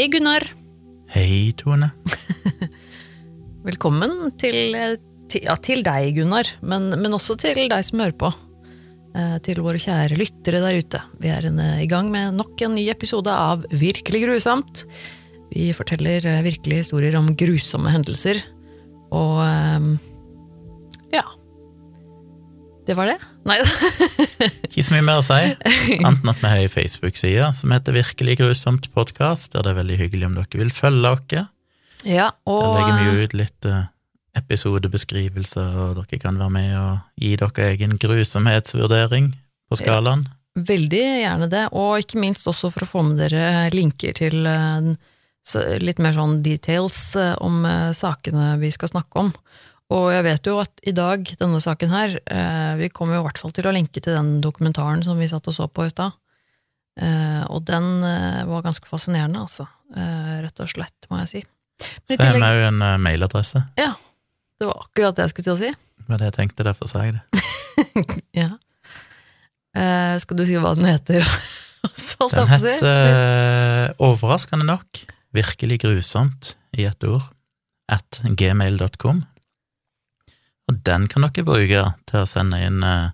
Hei, Gunnar. Hei, Tone. Velkommen til, eh, til, ja, til deg, Gunnar, men, men også til deg som hører på. Eh, Til våre kjære lyttere der ute. Vi er en, eh, i gang med nok en ny episode av Virkelig grusomt. Vi forteller eh, virkelige historier om grusomme hendelser. Og eh, ja. Det var det? Nei Ikke så mye mer å si, Anten at vi har ei Facebook-side som heter Virkelig grusomt podkast, der det er veldig hyggelig om dere vil følge oss. Ja, Der legger vi jo ut litt eh, episodebeskrivelser, og dere kan være med og gi dere egen grusomhetsvurdering på skalaen. Veldig gjerne det, og ikke minst også for å få med dere linker til eh, litt mer sånn details eh, om sakene vi skal snakke om. Og jeg vet jo at i dag, denne saken her, eh, vi kommer jo i hvert fall til å linke til den dokumentaren som vi satt og så på i stad. Eh, Og den eh, var ganske fascinerende, altså. Rett og slett, må jeg si. Men Så har er det òg en mailadresse. Ja. det var akkurat det jeg skulle til å si. Det var det jeg tenkte, derfor sa jeg det. Ja. Eh, Skal du si hva den heter? Den eh, overraskende nok Virkelig grusomt i ett ord at gmail.com. Og den kan dere bruke til å sende inn eh,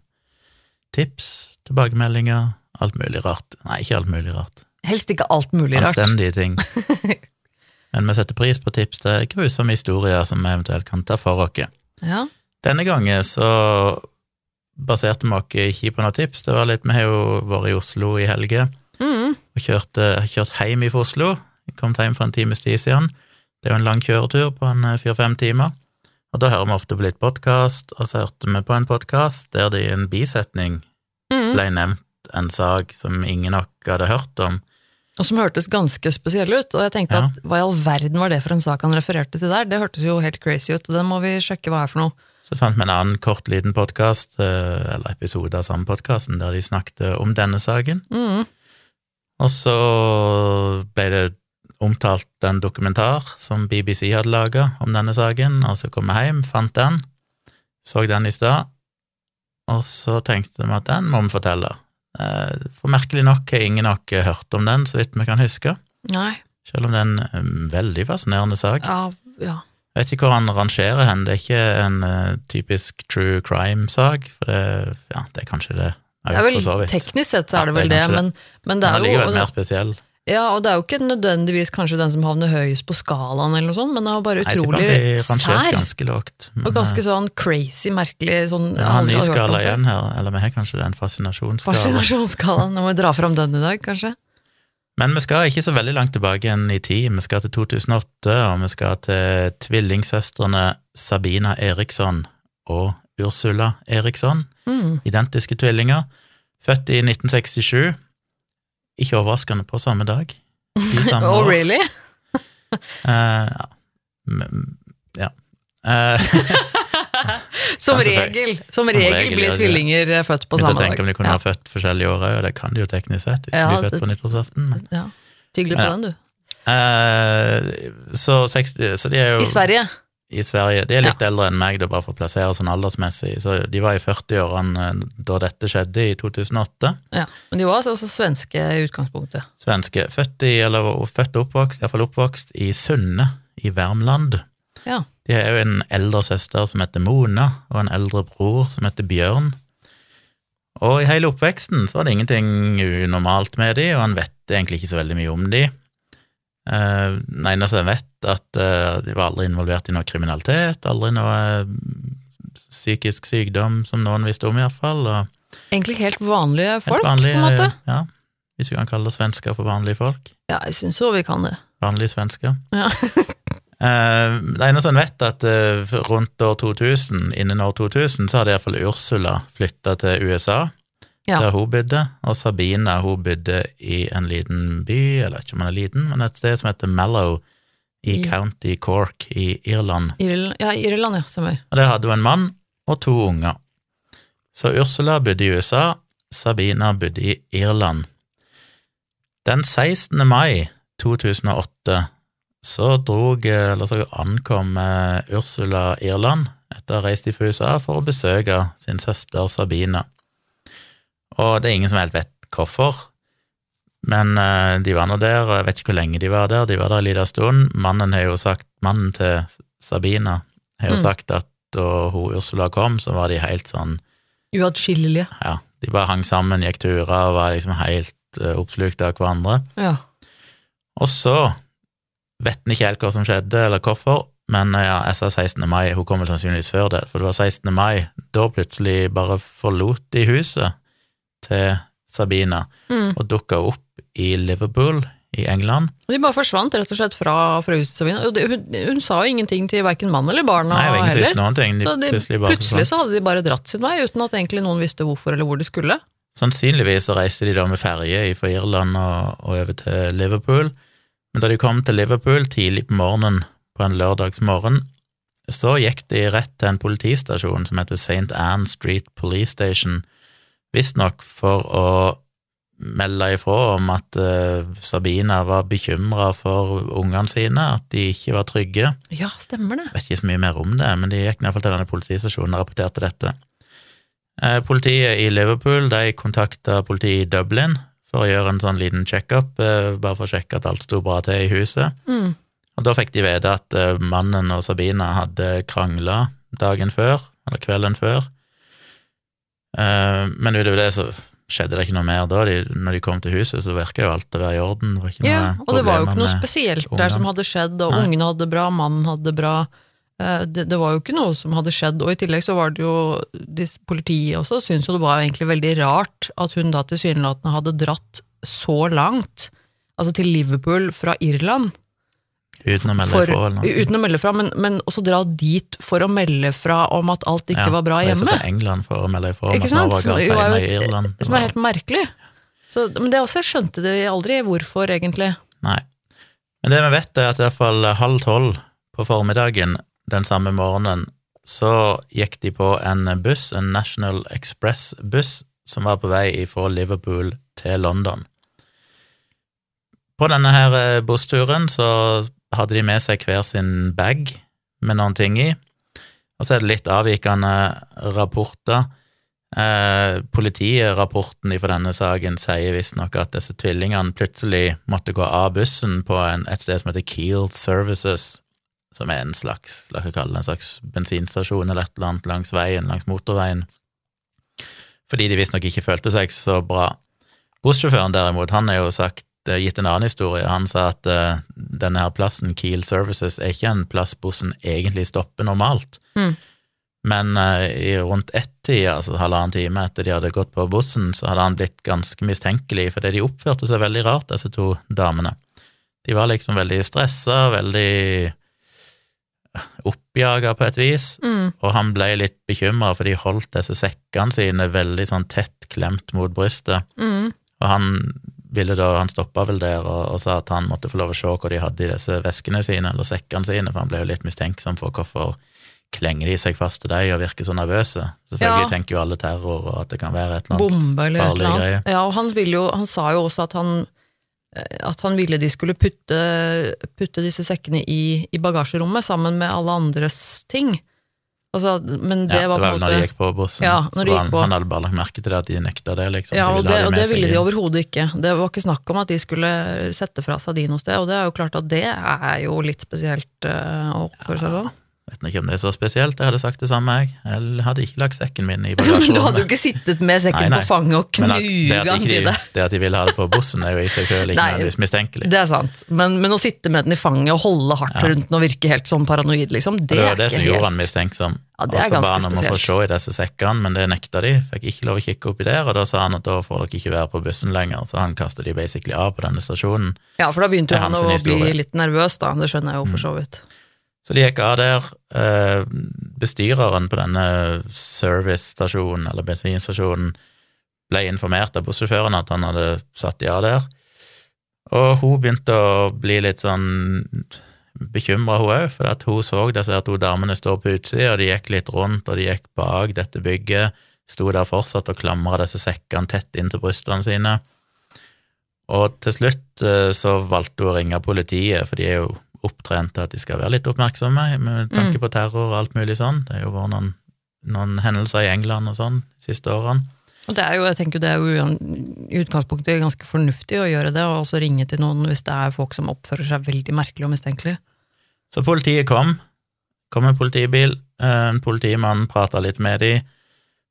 tips, tilbakemeldinger, alt mulig rart. Nei, ikke alt mulig rart. Helst ikke alt mulig rart. Anstendige ting. Men vi setter pris på tips til grusomme historier som vi eventuelt kan ta for oss. Ja. Denne gangen så baserte vi oss ikke på noen tips. Det var litt, Vi har jo vært i Oslo i helge Mm. og kjørt, kjørt hjem fra Oslo. Kom hjem for en times tid siden. Det er jo en lang kjøretur på en eh, fire-fem timer. Og da hører vi ofte på litt podkast, og så hørte vi på en podkast der det i en bisetning Mm. ble nevnt en sak som ingen av oss hadde hørt om. Og som hørtes ganske spesiell ut. Og jeg tenkte Ja. at hva i all verden var det for en sak han refererte til der? Det hørtes jo helt crazy ut, og det må vi sjekke hva er for noe. Så fant vi en annen kort, liten podkast, eller episode av samme podkasten, der de snakket om denne saken. Mm. Og så ble det omtalt en dokumentar som BBC hadde laga om denne saken, og så kom jeg hjem, fant den, så den i stad, og så tenkte vi at den må vi fortelle. Eh, For merkelig nok har ingen av oss hørt om den, så vidt vi kan huske, Nei. selv om det er en veldig fascinerende sak. Ja, ja. Jeg vet ikke hvor han rangerer hen, det er ikke en eh, typisk true crime-sak, for det, ja, det er kanskje det. Det er vel, teknisk sett er det vel ja, det, det. men, men det Men er jo mer spesiell. Ja, og det er jo ikke nødvendigvis kanskje den som havner høyest på skalaen, eller noe sånt, men det er bare utrolig sær. ganske lågt. Og ganske eh, sånn crazy, merkelig sånn Ja, ny skala igjen her, eller vi har kanskje den fascinasjonsskalaen. Fascinasjonsskalaen. Nå må vi dra fram den i dag, kanskje. Men vi skal ikke så veldig langt tilbake igjen i tid. Vi skal til 2008, og vi skal til tvillingsøstrene Sabina Eriksson og Ursula Eriksson. Mm. Identiske tvillinger. Født i 1967. Ikke overraskende på samme dag. I samme Oh, år. really? uh, ja. Eh, Som regel, som Som regel regel, blir tvillinger eh, født på samme dag. om de kunne ja. ha født forskjellige år òg, det kan de jo teknisk sett, hvis Ja, de blir født på nyttårsaften. Men. Ja. Tygler på den, du. Uh, så, 60, så de er jo I Sverige. I Sverige. De er litt eldre enn meg, da, bare for å plassere sånn aldersmessig. Så de var i 40-årene da dette skjedde, i 2008. Ja. Men de var altså også svenske i utgangspunktet. Svenske. Født i, eller født og oppvokst, iallfall oppvokst, i Sunne i Värmland. Ja. De har jo en eldre søster som heter Mona, og en eldre bror som heter Bjørn. Og i hele oppveksten så var det ingenting unormalt med de, og han vet egentlig ikke så veldig mye om de. Eh, Det eneste jeg vet, at eh, de var aldri involvert i noe kriminalitet, aldri noe eh, psykisk sykdom som noen visste om, iallfall. Egentlig helt vanlige folk, helt vanlige, på en måte. ja, hvis vi kan kalle svensker for vanlige folk. Ja, jeg syns jo vi kan det. Vanlige svensker. Ja. Det eneste en vet, at rundt år 2000, innen år 2000, så hadde iallfall Ursula flytta til USA, Ja. der hun bodde, og Sabina hun bodde i en liten by, eller ikke om den er liten, men et sted som heter Mallow i ja. County Cork i Irland. Irland, ja, Irland, ja, stemmer. Og der hadde hun en mann og to unger. Så Ursula bodde i USA, Sabina bodde i Irland. Den 16. mai 2008 så drog, eller så ankom eh, Ursula Irland etter å ha reist fra USA for å besøke sin søster Sabina. Og det er ingen som helt vet hvorfor, Men uh, de var nå der, og jeg vet ikke hvor lenge de var der. De var der en liten stund. Mannen har jo sagt, mannen til Sabina har jo Mm. sagt at da hun Ursula kom, så var de helt sånn Uatskillelige. Ja, de bare hang sammen, gikk turer og var liksom helt uh, oppslukt av hverandre. Ja. Og så vet en ikke helt hva som skjedde, eller hvorfor, men eh, ja, jeg sa 16. mai, hun kom vel sannsynligvis før det, for det var 16. mai, da plutselig bare forlot de huset til Sabina Mm. og dukka opp i Liverpool i England. De bare forsvant rett og slett fra, fra huset Sabine. Og hun, hun sa jo ingenting til verken mann eller barna Nei, ingen heller. noen ting. De Så de, plutselig plutselig så hadde de bare dratt sin vei, uten at egentlig noen visste hvorfor eller hvor de skulle. Sannsynligvis så reiste de da med ferje fra Irland og, og over til Liverpool. Men da de kom til Liverpool tidlig på morgenen på en lørdagsmorgen, så gikk de rett til en politistasjon som heter St. Anne Street Police Station, visstnok for å melde ifra om at uh, Sabina var bekymra for ungene sine, at de ikke var trygge. Ja, stemmer det. Jeg vet ikke så mye mer om det, men de gikk iallfall til denne politistasjonen og rapporterte dette. Eh, Politiet i Liverpool de kontakta politiet i Dublin for å gjøre en sånn liten check-up, eh, bare for å sjekke at alt sto bra til i huset. Mm. Og da fikk de vite at eh, mannen og Sabina hadde krangla dagen før, eller kvelden før. Eh, Men utover det så skjedde det ikke noe mer da. De, når de kom til huset, så virka jo alt å være i orden. Det Ja, og det var jo ikke noe spesielt der som hadde skjedd, og Nei. ungene hadde det bra, mannen hadde det bra. Eh, Det, det var jo ikke noe som hadde skjedd, og i tillegg så var det jo de, Politiet også syntes jo det var egentlig veldig rart at hun da tilsynelatende hadde dratt så langt, altså til Liverpool fra Irland, Uten å melde for, fra? eller noe. uten å melde fra, men, men også dra dit for å melde fra om at alt ikke Ja, var bra hjemme. reise hjemme. til England for å melde fra om at galt er hjemme i Irland. Som er helt merkelig. Så, men det også skjønte de aldri hvorfor, egentlig. Nei. Men det vi vet, er at i hvert fall halv tolv på formiddagen den samme morgenen så gikk de på en buss, en National Express-buss, som var på vei fra Liverpool til London. På denne her eh, bussturen så hadde de med seg hver sin bag med noen ting i, og så er det litt avvikende rapporter. Eh, Politirapporten fra denne saken sier visstnok at disse tvillingene plutselig måtte gå av bussen på en, et sted som heter Keel Services, som er en slags, la oss kalle det en slags bensinstasjon eller et eller annet langs veien, langs motorveien, fordi de visstnok ikke følte seg så bra. Bussjåføren derimot, han har jo sagt, gitt en annen historie. Han sa at uh, denne her plassen, Keel Services, er ikke en plass bussen egentlig stopper normalt. Mm. Men uh, i rundt ett-tida, altså halvannen time etter de hadde gått på bussen, så hadde han blitt ganske mistenkelig, fordi de oppførte seg veldig rart, disse to damene. De var liksom veldig stressa, veldig oppjaga på et vis, Mm. og han ble litt bekymra, for de holdt disse sekkene sine veldig sånn tett klemt mot brystet, Mm. og han ville da, han stoppa vel der og, og sa at han måtte få lov å se hva de hadde i disse veskene sine, eller sekkene sine, for han ble jo litt mistenksom for hvorfor klenger de seg fast til deg og virker så nervøse. Selvfølgelig Ja. tenker jo alle terror, og at det kan være et eller annet Bombe eller farlig eller greie. Ja, og han, ville jo, han sa jo også at han, eh, at han ville de skulle putte, putte disse sekkene i, i bagasjerommet sammen med alle andres ting. Altså, men det ja, var det var på vel en når de gikk på bussen, Ja, så han, på. han hadde bare lagt merke til det at de nekta det, liksom. ja, de og ville det, og det ville de overhodet ikke. Det var ikke snakk om at de skulle sette fra seg de noe sted, og det er jo klart at det er jo litt spesielt uh, å oppføre seg sånn. Vet ikke om det er så spesielt, jeg hadde sagt det samme, jeg. Jeg hadde ikke lagt sekken min i Men du hadde jo ikke sittet med sekken Nei, nei. på fanget og knuga den til det. det at de ville ha det på bussen, er jo i seg selv ikke nødvendigvis mistenkelig. Det er sant, men, men å sitte med den i fanget og holde hardt Ja. rundt den og virke helt sånn paranoid, liksom, det, det, det var er det som gjorde han mistenksom. Ja, det er så ba han om å få se i disse sekkene, men det nekta de. Fikk ikke lov å kikke oppi der, og da sa han at da får dere ikke være på bussen lenger, så han kastet de basically av på denne stasjonen. Ja, for da begynte er jo han å bli litt nervøs, da. Det skjønner jeg jo Mm. for så vidt. Så de gikk av der. Eh, bestyreren på denne servicestasjonen, eller bensinstasjonen, ble informert av bussjåføren at han hadde satt de av der. Og hun begynte å bli litt sånn bekymra, hun òg, for at hun så disse to damene stå på utsida, og de gikk litt rundt, og de gikk bak dette bygget, sto der fortsatt og klamra disse sekkene tett inntil brystene sine. Og til slutt eh, så valgte hun å ringe politiet, for de er jo opptrent til at de skal være litt oppmerksomme med tanke Mm. på terror og alt mulig sånn. Det har jo vært noen, noen hendelser i England og sånn de siste årene. Og det er jo, jeg tenker det er jo i utgangspunktet ganske fornuftig å gjøre det, og også ringe til noen hvis det er folk som oppfører seg veldig merkelig og mistenkelig. Så politiet kom, kom en politibil, eh, en politimann prata litt med dem,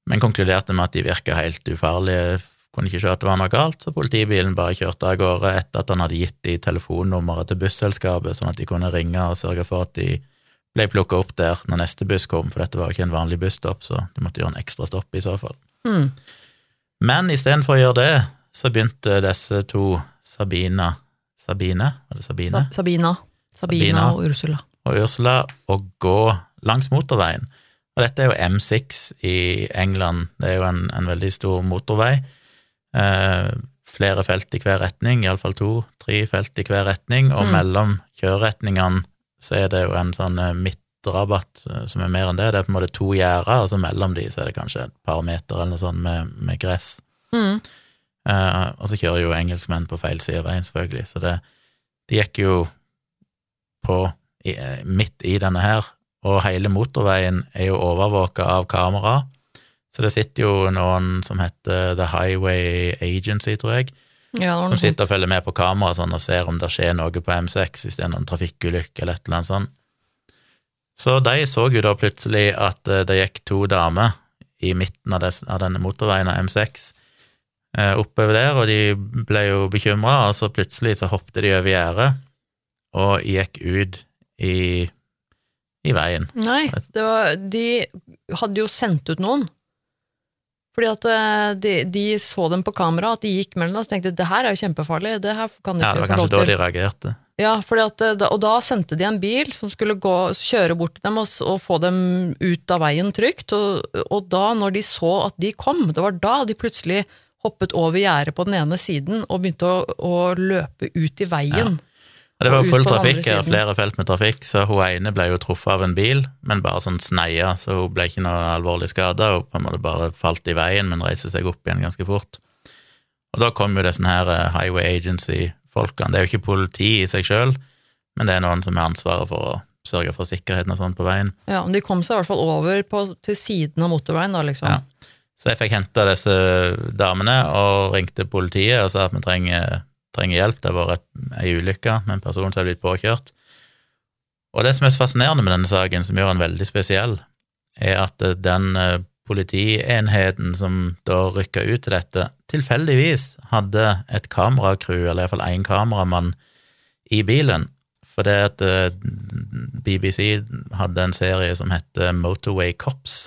men konkluderte med at de virka helt ufarlige, kunne ikke se at det var noe galt, så politibilen bare kjørte av gårde etter at han hadde gitt de telefonnummeret til busselskapet, sånn at de kunne ringe og sørge for at de ble plukka opp der når neste buss kom, for dette var jo ikke en vanlig busstopp, så de måtte gjøre en ekstra stopp i så fall. Mm. Men istedenfor å gjøre det, så begynte disse to, Sabina Sabine, var det Sabine? Sa Sabina. Sabina. Sabina. og Ursula. og Ursula å gå langs motorveien. Og dette er jo M6 i England, det er jo en, en veldig stor motorvei. Eh, flere felt i hver retning, iallfall to-tre felt i hver retning, og Mm. mellom kjøreretningene så er det jo en sånn eh, midtrabatt eh, som er mer enn det. Det er på en måte to gjerder, og så mellom de så er det kanskje et par meter eller noe sånt med, med gress. Mm. Eh, og så kjører jo engelskmenn på feil side av veien, selvfølgelig, så det, de gikk jo på i, midt i denne her, og hele motorveien er jo overvåka av kamera, så det sitter jo noen som heter The Highway Agency, tror jeg, Ja, som sitter og følger med på kamera sånn, og ser om det skjer noe på M6, hvis det er noen trafikkulykke eller et eller annet sånt. Så de så jo da plutselig at eh, det gikk to damer i midten av, des, av denne motorveien av M6 eh, oppover der, og de ble jo bekymra, og så plutselig så hoppet de over gjerdet og gikk ut i, i veien. Nei, det var, de hadde jo sendt ut noen. Fordi at eh, de, de så dem på kamera, at de gikk mellom oss, tenkte det her er jo kjempefarlig, det her kan de Ja, det var kanskje da de reagerte. Ja, at, eh, og da sendte de en bil som skulle gå, kjøre bort til dem og, og få dem ut av veien trygt, og, og da når de så at de kom, det var da de plutselig hoppet over gjerdet på den ene siden og begynte å, å løpe ut i veien. Og det var full trafikk her, flere felt med trafikk, så hun ene ble jo truffet av en bil, men bare sånn sneia, så hun ble ikke noe alvorlig skada, Hun på en måte bare falt i veien, men reiste seg opp igjen ganske fort. Og da kom jo disse her eh, Highway Agency-folkene. Det er jo ikke politi i seg sjøl, men det er noen som har ansvaret for å sørge for sikkerheten og sånn på veien. Ja, men De kom seg i hvert fall over på, til siden av motorveien, da, liksom. Ja. Så jeg fikk henta disse damene og ringte politiet og sa at vi trenger, trenger hjelp. Det var ei ulykke med en person som er blitt påkjørt. Og det som er så fascinerende med denne saken, som gjør den veldig spesiell, er at eh, den eh, politienheten som da rykka ut til dette, tilfeldigvis hadde et kameracrew, eller iallfall én kameramann, i bilen. For det at eh, BBC hadde en serie som heter Motorway Cops,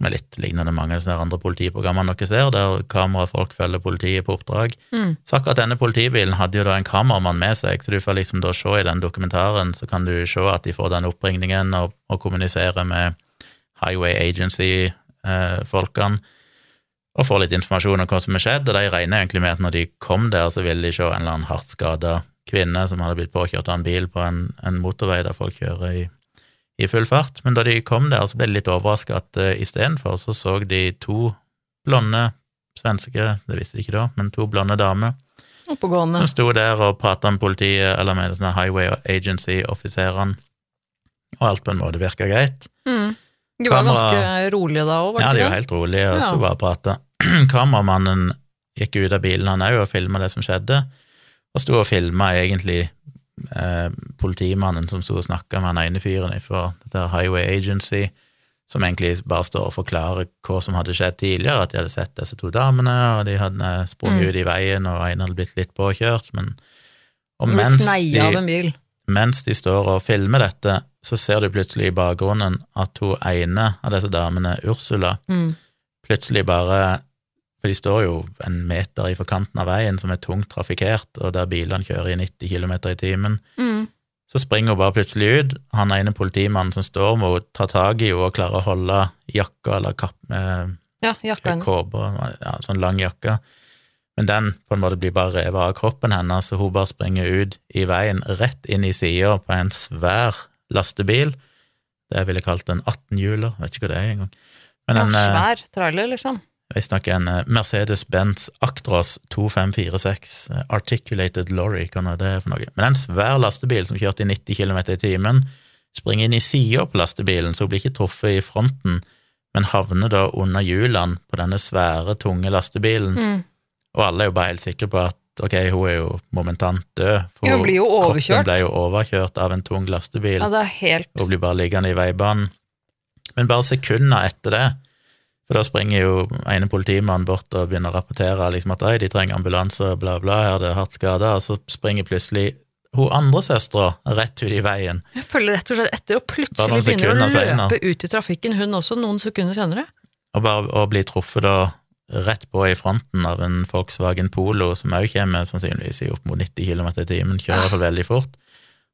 som er litt lignende mange av de andre politiprogrammene dere ser, der kamerafolk følger politiet på oppdrag. Mm. Så akkurat denne politibilen hadde jo da en kameramann med seg, så du får liksom da se i den dokumentaren, så kan du se at de får den oppringningen og, og kommuniserer med Highway Agency-folkene, og får litt informasjon om hva som er skjedd, og de regner egentlig med at når de kom der, så ville de se en eller annen hardt skada kvinne som hadde blitt påkjørt av en bil på en, en motorvei der folk kjører i, i full fart. Men da de kom der, så ble de litt overraska at uh, istedenfor så så de to blonde svenske, det visste de ikke da, men to blonde damer som sto der og prata med politiet, eller med sånne Highway Agency-offiserene, og alt på en måte virka greit. Mm. De var Kamera- ganske rolige da òg, var Ja, det de var helt rolige og sto bare og prata. Kameramannen gikk ut av bilen, han òg, og filma det som skjedde, og sto og filma egentlig eh, politimannen som sto og snakka med han ene fyren fra Highway Agency, som egentlig bare står og forklarer hva som hadde skjedd tidligere, at de hadde sett disse to damene, og de hadde sprunget Mm. ut i veien, og en hadde blitt litt påkjørt, men mens de, mens de står og filmer dette, så ser du plutselig i bakgrunnen at hun ene av disse damene, Ursula, Mm. plutselig bare For de står jo en meter i forkanten av veien som er tungt trafikkert, og der bilene kjører i 90 km i timen. Mm. Så springer hun bare plutselig ut. Han ene politimannen som står med henne, tar tak i henne og klarer å holde jakka eller kapp med Ja, kåpe, ja, sånn lang jakke. Men den på en måte blir bare revet av kroppen hennes, så hun bare springer ut i veien, rett inn i sida på en svær lastebil. Det ville jeg kalt en 18-hjuler, vet ikke hva det er engang. Men Ja, en, eh, svær trailer, liksom. Visstnok en eh, Mercedes-Benz Actros 2546 eh, Articulated Lorry, hva nå det er for noe. Men en svær lastebil som kjørte i 90 km i timen, springer inn i sida på lastebilen, så hun blir ikke truffet i fronten, men havner da under hjulene på denne svære, tunge lastebilen, Mm. og alle er jo bare helt sikre på at ok, hun er jo momentant død, for hun blir jo overkjørt. kroppen ble jo overkjørt av en tung lastebil, Ja, det helt og blir bare liggende i veibanen. Men bare sekunder etter det, for da springer jo ene politimannen bort og begynner å rapportere liksom at de trenger ambulanse, bla, bla, her er det hardt skada, og så springer plutselig hun andre søstera rett ut i veien. Jeg følger rett og slett etter, og plutselig begynner å løpe løpe ut i trafikken, hun også, noen sekunder senere. Og bare å bli truffet da rett på i fronten av en Volkswagen Polo, som òg kommer sannsynligvis i opp mot 90 km i timen, kjører iallfall veldig fort.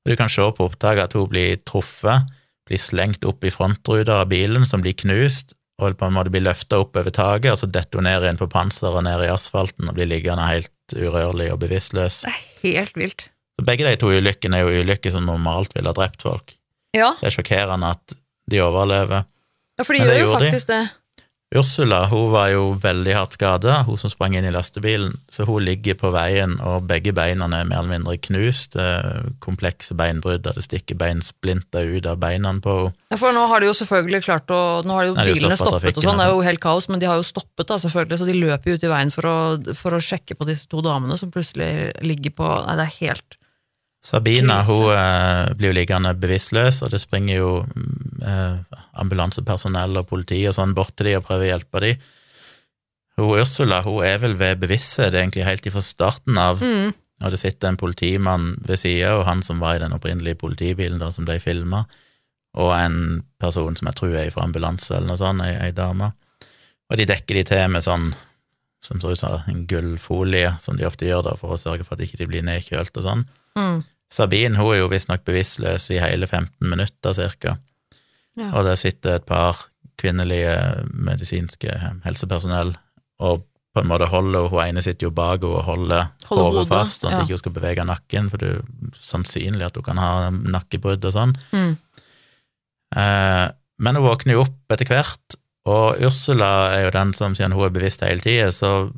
Og du kan se på opptaket at hun blir truffet, blir slengt opp i frontruta av bilen, som blir knust, og på en måte blir løfta opp over taket, og så detonerer inn på panseret og ned i asfalten og blir liggende helt urørlig og bevisstløs. Det er helt vilt. Så begge de to ulykkene er jo ulykker som normalt ville ha drept folk. Ja, Det er sjokkerende at de overlever. ja for de gjør jo faktisk de. det. Ursula hun var jo veldig hardt skada, hun som sprang inn i lastebilen, så hun ligger på veien, og begge beina er mer eller mindre knust. Komplekse beinbrudd, der det stikker beinsplinter ut av beina på henne. Ja, for nå har de jo selvfølgelig klart å Nå har jo Nei, de bilene stoppet stoppet og sånn, det er jo helt kaos, men de har jo stoppet, da, selvfølgelig, så de løper jo ut i veien for å, for å sjekke på disse to damene som plutselig ligger på Nei, det er helt Sabina hun eh, blir jo liggende bevisstløs, og det springer jo eh, ambulansepersonell og politi og sånn bort til de og prøver å hjelpe de. Hun Ursula hun er vel ved bevissthet egentlig helt fra starten av, mm. og det sitter en politimann ved sida, og han som var i den opprinnelige politibilen da, som ble filma, og en person som jeg tror er fra ambulanse eller noe sånt, ei, ei dame. Og de dekker de til med sånn som ser ut som en gullfolie, som de ofte gjør da, for å sørge for at de ikke blir nedkjølt og sånn. Mm. Sabine hun er jo visstnok bevisstløs i hele 15 minutter cirka, Ja. og der sitter et par kvinnelige medisinske helsepersonell og på en måte holder hun ene sitter jo bak henne og holder, Holder håret fast, sånn at ja. ikke hun skal bevege nakken, for det er sannsynlig at hun kan ha nakkebrudd og sånn. Mm. Eh, men hun våkner jo opp etter hvert, og Ursula er jo den som, siden hun er bevisst hele tida, så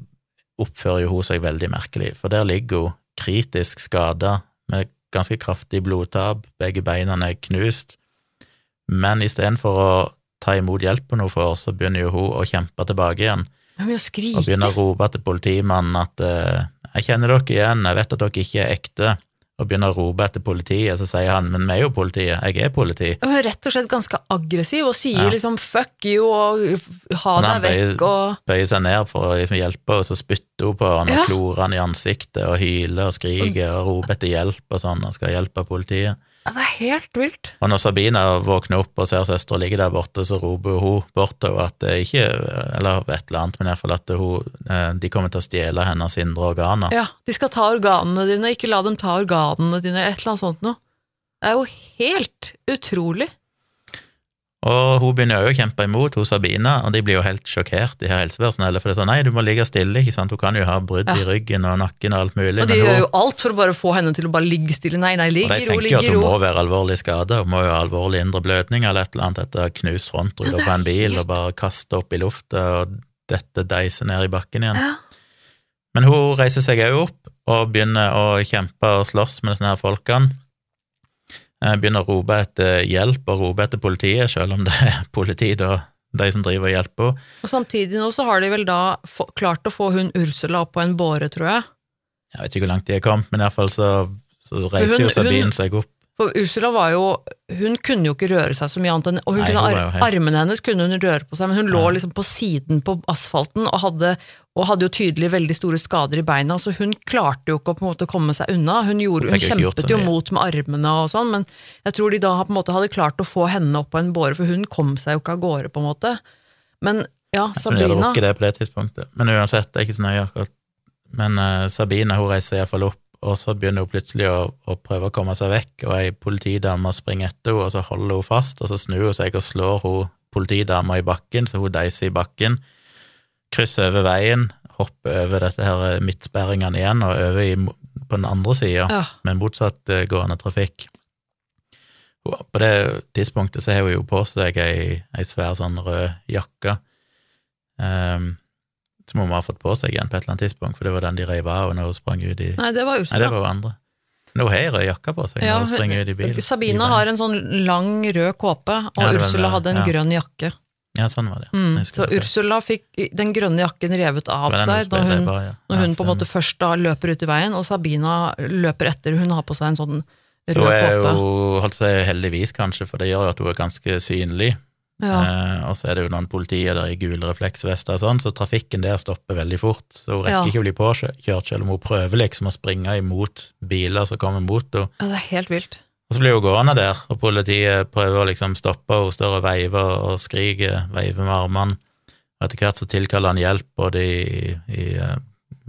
oppfører jo hun seg veldig merkelig, for der ligger hun kritisk skada med ganske kraftig blodtap, begge beina er knust, men istedenfor å ta imot hjelpen hun får, så begynner jo hun å kjempe tilbake igjen, og begynner å rope til politimannen at eh, 'jeg kjenner dere igjen, jeg vet at dere ikke er ekte', og begynner å rope etter politiet, så sier han 'men vi er jo politiet, jeg er politi'. Hun er rett og slett ganske aggressiv og sier Ja. liksom 'fuck you' og 'ha deg vekk' og bøyer seg ned for å liksom hjelpe, og så spytter hun på han og Ja. klorer han i ansiktet og hyler og skriker og roper etter hjelp og sånn, og skal hjelpe politiet. Ja, Det er helt vilt. Og når Sabina våkner opp og ser søstera ligge der borte, så roper hun bort til henne at det ikke Eller et eller annet, men iallfall at hun, eh, de kommer til å stjele hennes indre organer. Ja, De skal ta organene dine, ikke la dem ta organene dine, et eller annet sånt noe. Det er jo helt utrolig. Og hun begynner jo å kjempe imot, hun Sabina, og de blir jo helt sjokkert, de her helsepersonellet, for det er sånn nei, du må ligge stille, ikke sant, hun kan jo ha brudd Ja. i ryggen og nakken og alt mulig, Og de gjør hun, jo alt for å bare få henne til å bare ligge stille. Nei, nei, ligger, hun ligger ro, tenker jo at hun må være alvorlig skada, hun må jo ha alvorlig indre blødning eller et eller annet etter knust frontruter Ja, på en bil helt- og bare kaste opp i lufta og dette deiser ned i bakken igjen. Ja. Men hun reiser seg òg opp og begynner å kjempe og slåss med disse her folkene. Begynner å rope etter hjelp og rope etter politiet, selv om det er politiet og de som driver og hjelper henne. Og samtidig nå så har de vel da klart å få hun Ursula opp på en båre, tror jeg. Jeg vet ikke hvor langt de er kommet, men iallfall så, så reiser hun- jo Sabine seg opp. For Ursula var jo Hun kunne jo ikke røre seg så mye annet enn Og hun Nei, kunne, hun helt- armene hennes kunne hun røre på seg, men hun lå Ja. liksom på siden på asfalten og hadde, og hadde jo tydelig veldig store skader i beina, så hun klarte jo ikke å på en måte komme seg unna. Hun, gjorde, Hun hun kjempet jo mot med armene og sånn, men jeg tror de da på en måte hadde klart å få henne opp på en båre, for hun kom seg jo ikke av gårde, på en måte. Men ja, Sabina... de hadde Sabrina rukket det på det tidspunktet. Men uansett, det er ikke så nøye akkurat. Men uh, Sabine hun reiser iallfall opp, og så begynner hun plutselig å, å prøve å komme seg vekk, og ei politidame springer etter henne, og så holder hun fast, og så snur hun seg og slår hun politidama i bakken, så hun deiser i bakken, krysser over veien, hopper over dette her midtsperringene igjen, og over i, på den andre sida, ja, med motsatt eh, trafikk. På det tidspunktet så har hun jo på seg ei, ei svær sånn rød jakke, um, som hun må ha fått på seg igjen på et eller annet tidspunkt, for det var den de reiv av når hun sprang ut i Nei, det var Nei, det var hun andre. Nå har jeg rød jakke på seg Ja, når hun springer ut i bilen. Sabina har en sånn lang rød kåpe, og Ja, Ursula hadde en ja. grønn jakke. Ja, sånn var det. Mm. Så det. Ursula fikk den grønne jakken revet av seg da hun hun, bare, ja. når Ja, hun på en måte først da løper ut i veien, og Sabina løper etter. Hun har på seg en sånn Så rød er kåpe. jo, holdt på å si heldigvis kanskje, for det gjør jo at hun er ganske synlig. Ja. Eh, og så er det jo noen politier der i gule refleksvester og sånn, så trafikken der stopper veldig fort. Så hun rekker Ja. ikke å bli påkjørt, selv om hun prøver liksom å springe imot biler som kommer mot henne. ja, det er helt vilt. Og så blir hun gående der, og politiet prøver å liksom stoppe henne, hun står og veiver og skriker, veiver med armene. Og etter hvert så tilkaller han hjelp både i, i uh,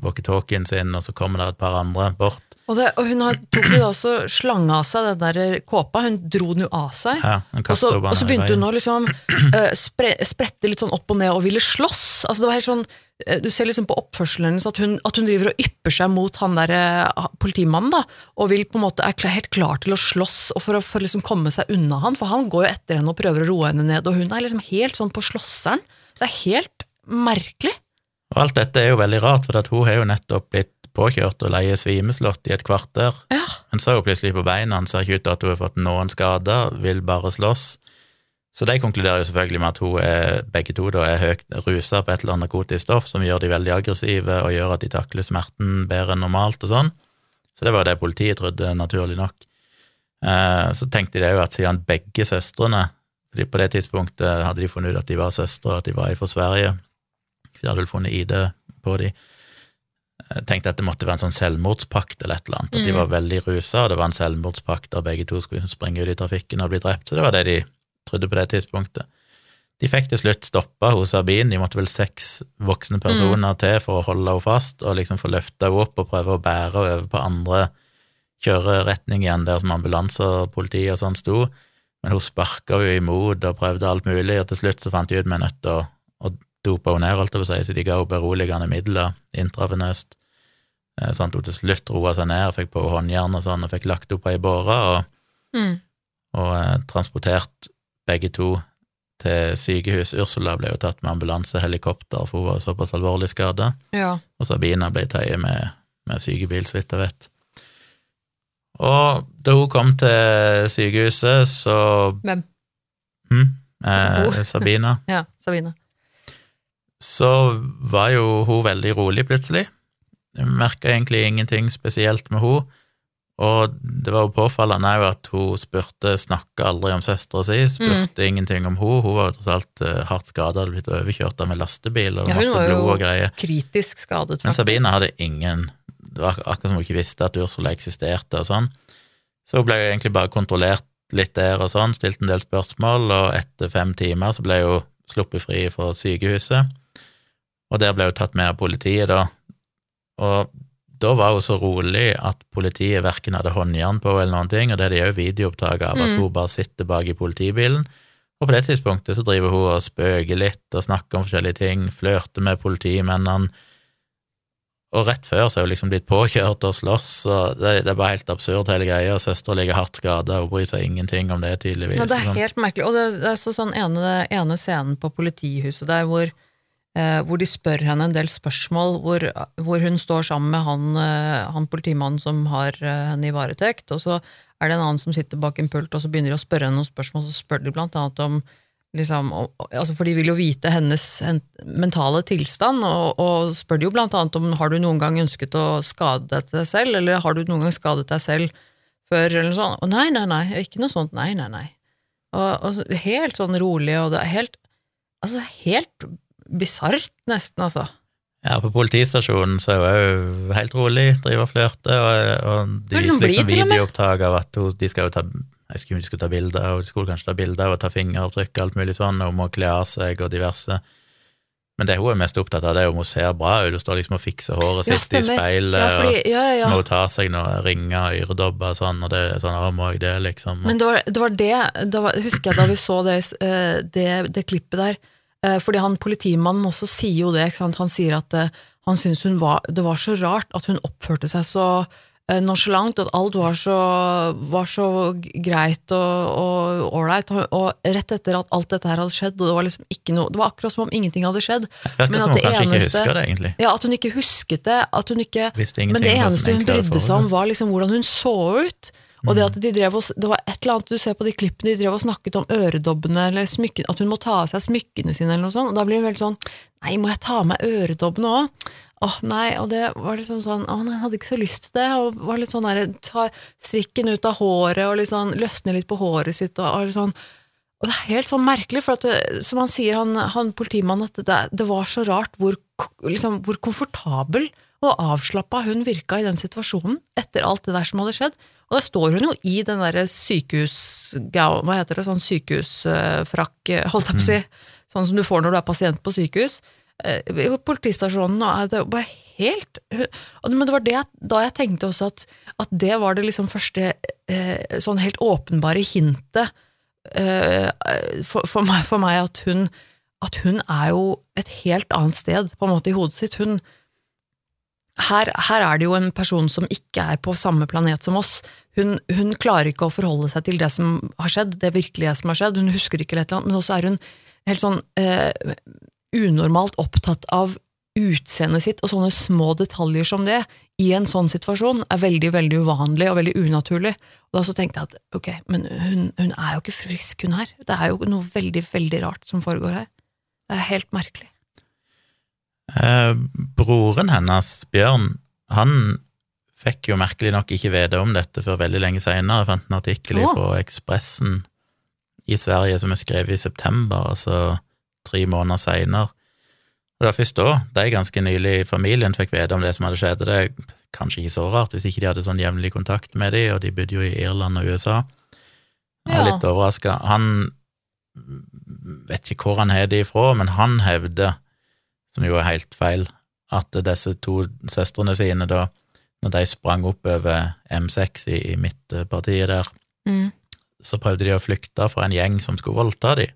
walkietalkien sin, og så kommer det et par andre bort. Og, det, og hun har, tok jo da også slange av seg den der kåpa, hun dro den jo av seg. Ja, Og så, og så begynte hun å liksom uh, spre, sprette litt sånn opp og ned og ville slåss. Altså det var helt sånn, eh, Du ser liksom på oppførselen hennes at hun, at hun driver og ypper seg mot han der uh, politimannen, da, og vil på en måte er klar, helt klar til å slåss og for å for liksom komme seg unna han, for han går jo etter henne og prøver å roe henne ned, og hun er liksom helt sånn på slåsseren. Det er helt merkelig. Og alt dette er jo veldig rart, for hun har jo nettopp blitt påkjørt og leie svimeslått i et kvarter. Ja. så er hun plutselig på beina, han ser ikke ut til at hun har fått noen skader, vil bare slåss. Så de konkluderer jo selvfølgelig med at hun er, begge to da er høyt rusa på et eller annet narkotisk stoff som gjør de veldig aggressive og gjør at de takler smerten bedre enn normalt og sånn. Så det var det politiet trodde, naturlig nok. Eh, så tenkte de jo at siden begge søstrene fordi på det tidspunktet hadde de funnet ut at de var søstre, at de var fra Sverige, de hadde vel funnet ID på de, jeg tenkte at det måtte være en sånn selvmordspakt eller et eller annet, at de Mm. var veldig rusa, og det var en selvmordspakt der begge to skulle springe ut i trafikken og bli drept, så det var det de trodde på det tidspunktet. De fikk til slutt stoppa hos Sabine, de måtte vel seks voksne personer til for å holde henne fast, og liksom få løfta henne opp og prøve å bære henne over på andre kjøreretning igjen, der som ambulanse og politi og sånn sto, men hun sparka jo imot og prøvde alt mulig, og til slutt så fant de ut vi er nødt til å, å dope henne ned, holdt jeg på å si, så de ga henne beroligende midler intravenøst, eh, sånn at hun til slutt roa seg ned, fikk på håndjern og sånn, og fikk lagt opp ei båre, og, Mm. og eh, transportert begge to til sykehus. Ursula ble jo tatt med ambulansehelikopter, for hun var såpass alvorlig skada, Ja. og Sabina ble tatt med, med sykebil, så vidt jeg vet. Og da hun kom til sykehuset, så Hvem? Hmm, eh, Sabina Ja, Sabine. Så var jo hun veldig rolig plutselig. Jeg merka egentlig ingenting spesielt med hun, og det var jo påfallende òg at hun spurte, snakka aldri om søstera si, spurte ingenting om hun. Hun var jo tross alt eh, hardt skada, hadde blitt overkjørt av en lastebil og Ja, masse blod og greier. Kritisk skadet, Men faktisk. Sabine hadde ingen Det var akkurat som hun ikke visste at Ursula eksisterte og sånn. Så hun ble jo egentlig bare kontrollert litt der og sånn, stilt en del spørsmål, og etter fem timer så ble hun sluppet fri fra sykehuset. Og der ble hun tatt med av politiet, da. Og da var hun så rolig at politiet verken hadde håndjern på eller noen ting, og det er det òg videoopptak av, at Mm. hun bare sitter bak i politibilen. Og på det tidspunktet så driver hun og spøker litt og snakker om forskjellige ting, flørter med politimennene, og rett før så er hun liksom blitt påkjørt og slåss, og det, det er bare helt absurd hele greia. Søster ligger hardt skada, hun bryr seg ingenting om det, tydeligvis. Ja, det er Sånn. helt merkelig. Og det, det er så sånn ene, ene scenen på politihuset der hvor, hvor de spør henne en del spørsmål, hvor, hvor hun står sammen med han, eh, han politimannen som har eh, henne i varetekt, og så er det en annen som sitter bak en pult, og så begynner de å spørre henne noen spørsmål, så spør de blant annet om Liksom, altså for de vil jo vite hennes mentale tilstand, og, og spør de jo blant annet om har du noen gang ønsket å skade deg selv, eller har du noen gang skadet deg selv før, eller noe sånt. Og nei, nei, nei, ikke noe sånt, nei, nei, nei. Og, og helt sånn rolig, og det er helt Altså, helt bisart, nesten, altså. Ja, på politistasjonen så er hun òg helt rolig, driver og flørter, og, og de er liksom viser liksom med. videoopptak av at hun, de skal jo ta jeg skulle, de skulle ta bilder, og de skulle kanskje ta bilder og ta fingeravtrykk og alt mulig sånn, og hun må kle av seg og diverse. Men det hun er mest opptatt av, det er om hun ser bra ut, hun står liksom og fikser håret Ja, sitt i stemmer. speilet, Ja, fordi, ja, ja, så må hun ta seg noen ringer og øredobber og sånn, og det sånn, å, må jeg det, liksom? Men det var det, var det da var, husker jeg da vi så det, eh, det, det klippet der, fordi han politimannen også sier jo det, ikke sant? han sier at eh, han syntes hun var, det var så rart at hun oppførte seg så eh, nonchalant, at alt var så, var så greit og ålreit, og, og rett etter at alt dette her hadde skjedd, og det var liksom ikke noe, det var akkurat som om ingenting hadde skjedd. Virker men som hun det kanskje ikke eneste- husker det, egentlig. Ja, at hun ikke husket det, at hun ikke Men det eneste hun brydde seg om, var liksom hvordan hun så ut. Og det at de drev og, det var et eller annet du ser på de klippene, de drev og snakket om øredobbene, eller smykken, at hun må ta av seg smykkene sine, eller noe sånt. Og da blir hun veldig sånn Nei, må jeg ta av meg øredobbene òg? Åh, nei, og det var liksom sånn Å, nei, jeg hadde ikke så lyst til det. Og var litt sånn derre ta strikken ut av håret, og liksom løsner løsne litt på håret sitt, og, og sånn og det er helt sånn merkelig, for at det, som han sier, han, han politimannen, at det, det, var så rart hvor, liksom, hvor komfortabel og avslappa hun virka i den situasjonen, etter alt det der som hadde skjedd. Og da står hun jo i den derre sykehus... Hva heter det? Sånn sykehusfrakk, holdt jeg på å si. Sånn som du får når du er pasient på sykehus. Eh, politistasjonen og det bare helt Men det var det da jeg tenkte også at, at det var det liksom første eh, sånn helt åpenbare hintet eh, for, for, meg, for meg at hun at hun er jo et helt annet sted på en måte i hodet sitt. Hun, her, her, er det jo en person som ikke er på samme planet som oss. Hun, hun, klarer ikke å forholde seg til det som har skjedd, det virkelige som har skjedd. Hun husker ikke et eller annet, men også er hun helt sånn eh, unormalt opptatt av utseendet sitt, og sånne små detaljer som det, i en sånn situasjon, er veldig veldig uvanlig og veldig unaturlig. Og da så tenkte jeg at ok, men hun, hun er jo ikke frisk, hun her. Det er jo noe veldig, veldig rart som foregår her. Det er helt merkelig. Eh, broren hennes, Bjørn, han fikk jo merkelig nok ikke vite om dette før veldig lenge seinere. Jeg fant en artikkel oh. fra Ekspressen i Sverige som er skrevet i september, altså tre måneder seinere. Og det var først da de ganske nylig i familien fikk vite om det som hadde skjedd. Det er kanskje ikke så rart hvis ikke de hadde sånn jevnlig kontakt med dem, og de bodde jo i Irland og USA. Jeg var ja. litt overraska. Han vet ikke hvor han har det ifra, men han hevder som jo er helt feil, at disse to søstrene sine, da, når de sprang opp over M6 i, i midtpartiet der, mm. så prøvde de å flykte fra en gjeng som skulle voldta dem,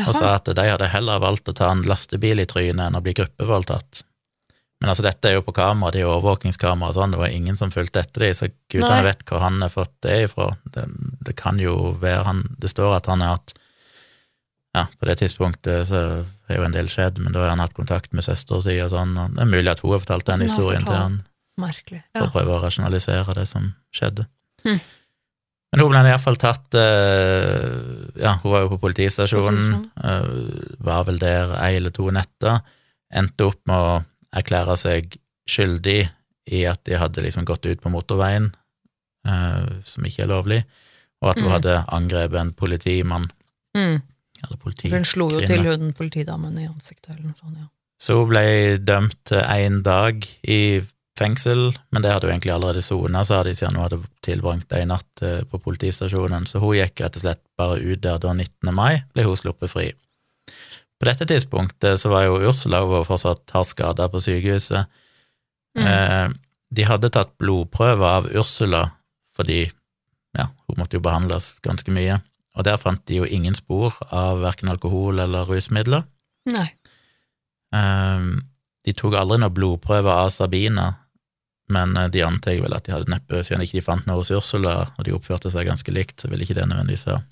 og sa at de hadde heller valgt å ta en lastebil i trynet enn å bli gruppevoldtatt. Men altså, dette er jo på kamera, de er overvåkingskamera og sånn, det var ingen som fulgte etter dem, så gudene vet hvor han har fått det ifra. Det, det kan jo være han Det står at han har hatt ja, på det tidspunktet så har jo en del skjedd, men da har han hatt kontakt med søstera si og sånn, og det er mulig at hun har fortalt den historien til han Merkelig. Ja. for å prøve å rasjonalisere det som skjedde. Hm. Men hun ble iallfall tatt uh, Ja, hun var jo på politistasjonen, uh, var vel der ei eller to netter, endte opp med å erklære seg skyldig i at de hadde liksom gått ut på motorveien, uh, som ikke er lovlig, og at hun mm. hadde angrepet en politimann. Mm. Hun slo jo til hun politidamen i ansiktet, eller noe sånt, ja. Så hun ble dømt til én dag i fengsel, men det hadde hun egentlig allerede sona, sa de, siden hun hadde tilbringt ei natt eh, på politistasjonen, så hun gikk rett og slett bare ut der da 19. mai, ble hun sluppet fri. På dette tidspunktet så var jo Ursula var fortsatt hardt skada på sykehuset. Mm. Eh, de hadde tatt blodprøver av Ursula fordi ja, hun måtte jo behandles ganske mye og der fant de jo ingen spor av verken alkohol eller rusmidler. Nei. Um, de tok aldri noe blodprøve av Sabina, men eh, de antar vel at de hadde neppe, siden ikke de fant noe hos Ursula, og de oppførte seg ganske likt, så ville ikke det nødvendigvis være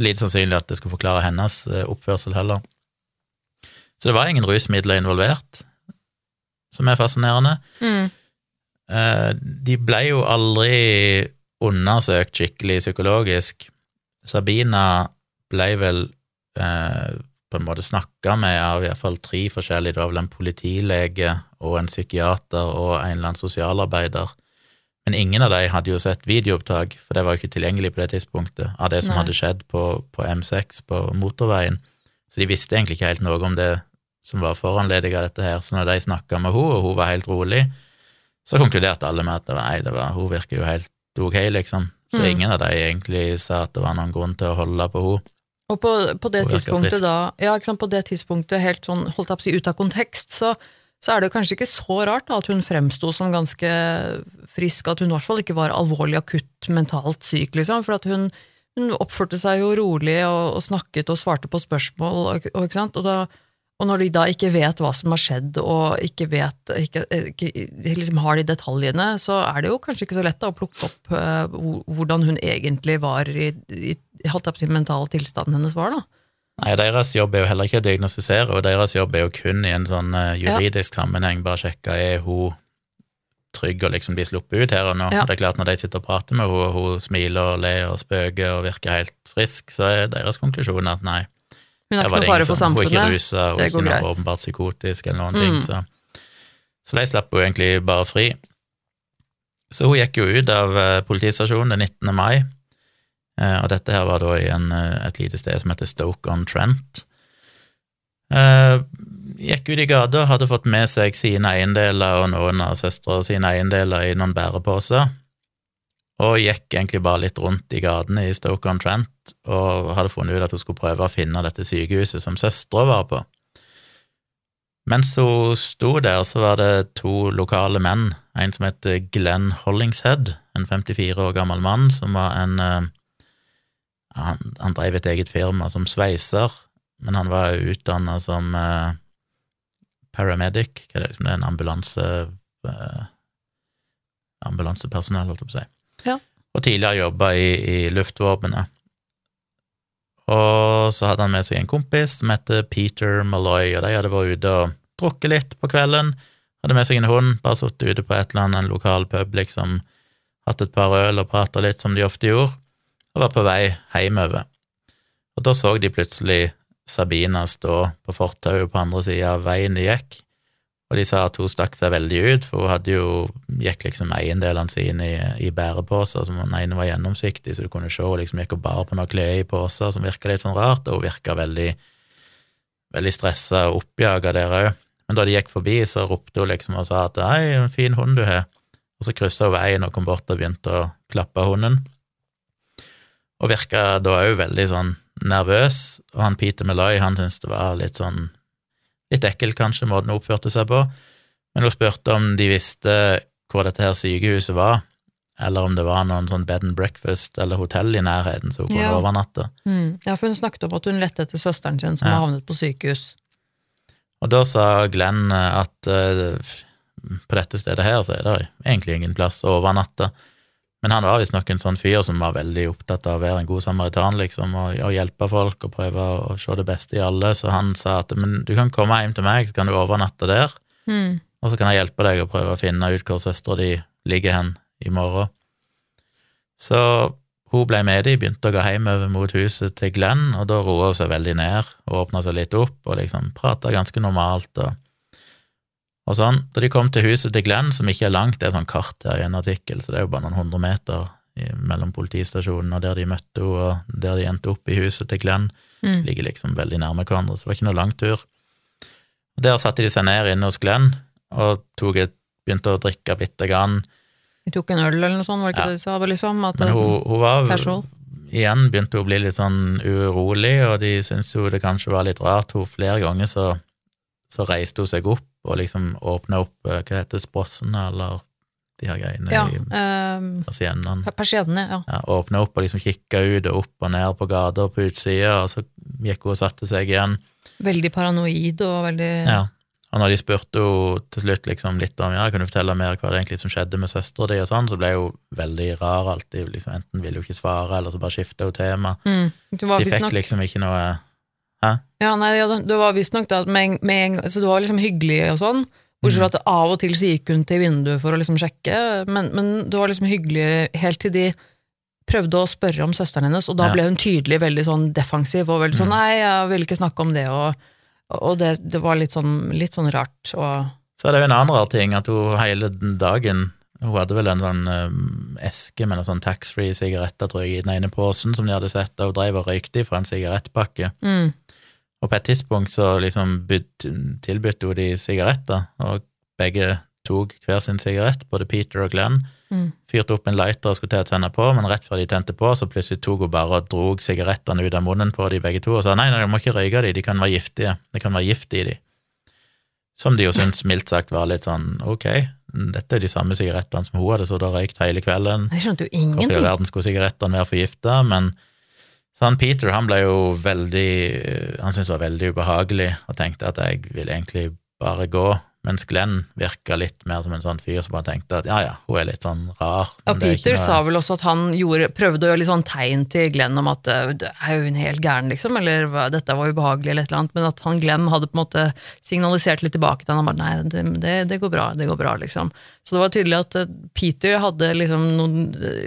lite sannsynlig at det skulle forklare hennes eh, oppførsel heller. Så det var ingen rusmidler involvert, som er fascinerende. Mm. Uh, de ble jo aldri undersøkt skikkelig psykologisk. Sabina ble vel eh, på en måte snakka med av iallfall tre forskjellige, det var vel en politilege og en psykiater og en eller annen sosialarbeider. Men ingen av de hadde jo sett videoopptak, for det var jo ikke tilgjengelig på det tidspunktet, av det som Nei. hadde skjedd på, på, M6, på motorveien. Så de visste egentlig ikke helt noe om det som var foranledig av dette her. Så når de snakka med henne, og hun var helt rolig, så konkluderte alle med at det var, nei, det var, hun virker jo helt ok, liksom. Så mm. ingen av de egentlig sa at det var noen grunn til å holde på henne. Og på, på det tidspunktet da, ja, ikke sant, på det tidspunktet, helt sånn, holdt jeg på å si, ut av kontekst, så, så er det kanskje ikke så rart da, at hun fremsto som ganske frisk, at hun i hvert fall ikke var alvorlig akutt mentalt syk, liksom, for at hun, hun oppførte seg jo rolig og, og, snakket og svarte på spørsmål, og, og, ikke sant, og da og når de da ikke vet hva som har skjedd, og ikke vet ikke, ikke, liksom har de detaljene, så er det jo kanskje ikke så lett da, å plukke opp uh, hvordan hun egentlig var i, i holdt opp sin mentale tilstand hennes var. da. Nei, Deres jobb er jo heller ikke å diagnostisere, og deres jobb er jo kun i en sånn uh, juridisk ja. sammenheng bare sjekke er hun trygg og liksom bli sluppet ut her og nå. Ja. Det er klart, når de sitter og prater med henne, og hun smiler og ler og spøker og virker helt frisk, så er deres konklusjon at nei, Hun har ikke var noe fare for samfunnet. Hun er ikke rusa, hun er ikke noe greit. åpenbart psykotisk eller noen ting, Mm. så Så de slapp hun egentlig bare fri. Så hun gikk jo ut av eh, politistasjonen den 19. mai, eh, og dette her var da i en, eh, et lite sted som heter Stoke-on-Trent. Gikk ut i gata, hadde fått med seg sine eiendeler og noen av søstre sine eiendeler i noen bæreposer, og gikk egentlig bare litt rundt i gatene i Stoke-on-Trent og hadde funnet ut at hun skulle prøve å finne dette sykehuset som søstera var på. Mens hun sto der, så var det to lokale menn, en som heter Glenn Hollingshead, en 54 år gammel mann, som var en eh, Han, han drev et eget firma som sveiser, men han var utdanna som eh, paramedic, hva er det er en ambulanse... eh, ambulansepersonell, holdt jeg på å si. Og tidligere jobba i, i luftvåpenet. Og så hadde han med seg en kompis som heter Peter Malloy, og de hadde vært ute og drukket litt på kvelden. Hadde med seg en hund, bare sittet ute på et eller annet en lokal pub, liksom, hatt et par øl og prata litt, som de ofte gjorde, og var på vei hjemover. Og da så de plutselig Sabina stå på fortauet på andre sida av veien de gikk, og de sa at hun stakk seg veldig ut, for hun hadde jo gikk liksom eiendelene sine i, i bæreposer, som den ene var gjennomsiktig, så du kunne se hun liksom gikk og bar på noe klær i poser som virka litt sånn rart, og hun virka veldig, veldig stressa og oppjaga der òg. Men da de gikk forbi, så ropte hun liksom og sa at 'hei, en fin hund du har', og så kryssa hun veien og kom bort og begynte å klappe hunden. Og virka da òg veldig sånn nervøs, og han Peter Meloy han syntes det var litt sånn Litt ekkelt, kanskje, måten hun oppførte seg på, men hun spurte om de visste hvor dette her sykehuset var, eller om det var noen sånn bed and breakfast eller hotell i nærheten, så hun kunne Ja. overnatte. Mm. Ja, for hun snakket om at hun lette etter søsteren sin som Ja. har havnet på sykehus. Og da sa Glenn at uh, på dette stedet her så er det egentlig ingen plass å overnatte. Men han var visstnok en sånn fyr som var veldig opptatt av å være en god samaritan, liksom, og, og hjelpe folk og prøve å se det beste i alle, så han sa at men du kan komme hjem til meg, så kan du overnatte der, Mm. og så kan jeg hjelpe deg å prøve å finne ut hvor søstera di ligger hen i morgen. Så hun ble med de, begynte å gå hjemover mot huset til Glenn, og da roa hun seg veldig ned og åpna seg litt opp og liksom prata ganske normalt og, og sånn. Da de kom til huset til Glenn, som ikke er langt, det er sånn kart her i en artikkel, så det er jo bare noen hundre meter mellom politistasjonen og der de møtte henne, og der de endte opp i huset til Glenn, Mm. ligger liksom veldig nærme hverandre, så det var ikke noe lang tur. Og Der satte de seg ned inne hos Glenn og et, begynte å drikke bitte grann. De tok en øl eller noe sånt, var det ikke Ja. det de sa? Liksom, at Men hun, hun var Casual. Igjen begynte hun å bli litt sånn urolig, og de syntes jo det kanskje var litt rart. Hun flere ganger så, så reiste hun seg opp og liksom åpna opp eh, Hva heter sprossene, eller de her greiene ja, i um, persiennene? Persiennene, ja. Ja, åpna opp og liksom kikka ut og opp og ned på gata og på utsida, og så gikk hun og satte seg igjen. Veldig paranoid og veldig Ja. Og når de spurte henne til slutt liksom litt om ja, kan du fortelle mer hva det egentlig som skjedde med søstera di, og sånn, så ble hun veldig rar alltid. liksom Enten ville hun ikke svare, eller så bare skifta hun tema. Mm. Det var De fikk nok... liksom ikke noe ja, nei, ja, det var visstnok det at med, med en Så det var liksom hyggelig og sånn. Bortsett Mm. fra at av og til så gikk hun til vinduet for å liksom sjekke, men, men det var liksom hyggelig helt til de prøvde å spørre om søsteren hennes, og da Ja. ble hun tydelig veldig sånn defensiv og veldig sånn Mm. nei, jeg vil ikke snakke om det, og, og det, det var litt sånn, litt sånn rart. Og, Så er det jo en annen rar ting, at hun hele dagen Hun hadde vel en sånn um, eske med noen sånn taxfree sigaretter, tror jeg, i den ene posen som de hadde sett, og hun drev og røykte fra en sigarettpakke. mm, Og på et tidspunkt så liksom tilbød hun de sigaretter, og begge tok hver sin sigarett, både Peter og Glenn. mm. Fyrte opp en lighter og skulle til å tenne på, men rett før de tente på, så plutselig tok hun bare og drog sigarettene ut av munnen på de begge to og sa nei, nei, du må ikke røyke de, de kan være giftige. Det kan være gift i de. Som de jo syntes mildt sagt var litt sånn ok, dette er de samme sigarettene som hun hadde så da røykt hele kvelden. Jeg skjønte jo ingenting. Hvorfor i verden skulle sigarettene være forgifta? Men så han Peter han ble jo veldig Han syntes det var veldig ubehagelig og tenkte at jeg vil egentlig bare gå. Mens Glenn virka litt mer som en sånn fyr som bare tenkte at ja ja, hun er litt sånn rar. Ja, er Peter noe- sa vel også at han gjorde, prøvde å gjøre litt sånn tegn til Glenn om at er hun helt gæren, liksom, eller dette var ubehagelig, eller et eller annet, men at han Glenn hadde på en måte signalisert litt tilbake til han, han bare nei, det, det, det går bra, det går bra, liksom. Så det var tydelig at Peter hadde liksom noen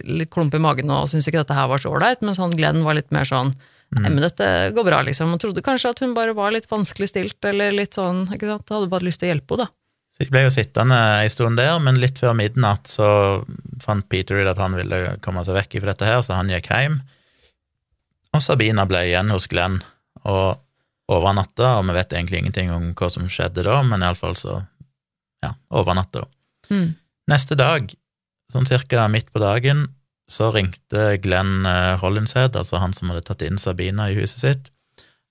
litt klump i magen og syntes ikke dette her var så ålreit, mens han Glenn var litt mer sånn Nei, men dette går bra, liksom. Og trodde kanskje at hun bare var litt vanskelig stilt, eller litt sånn, ikke sant. Hadde bare lyst til å hjelpe henne, da. Så de ble jo sittende ei stund der, men litt før midnatt så fant Peter ut at han ville komme seg vekk fra dette her, så han gikk hjem. Og Sabina ble igjen hos Glenn og overnatta, og vi vet egentlig ingenting om hva som skjedde da, men iallfall så ja, overnatta. Mm. Neste dag, sånn cirka midt på dagen, så ringte Glenn Hollinshed Hollinshead, altså han som hadde tatt inn Sabina i huset sitt.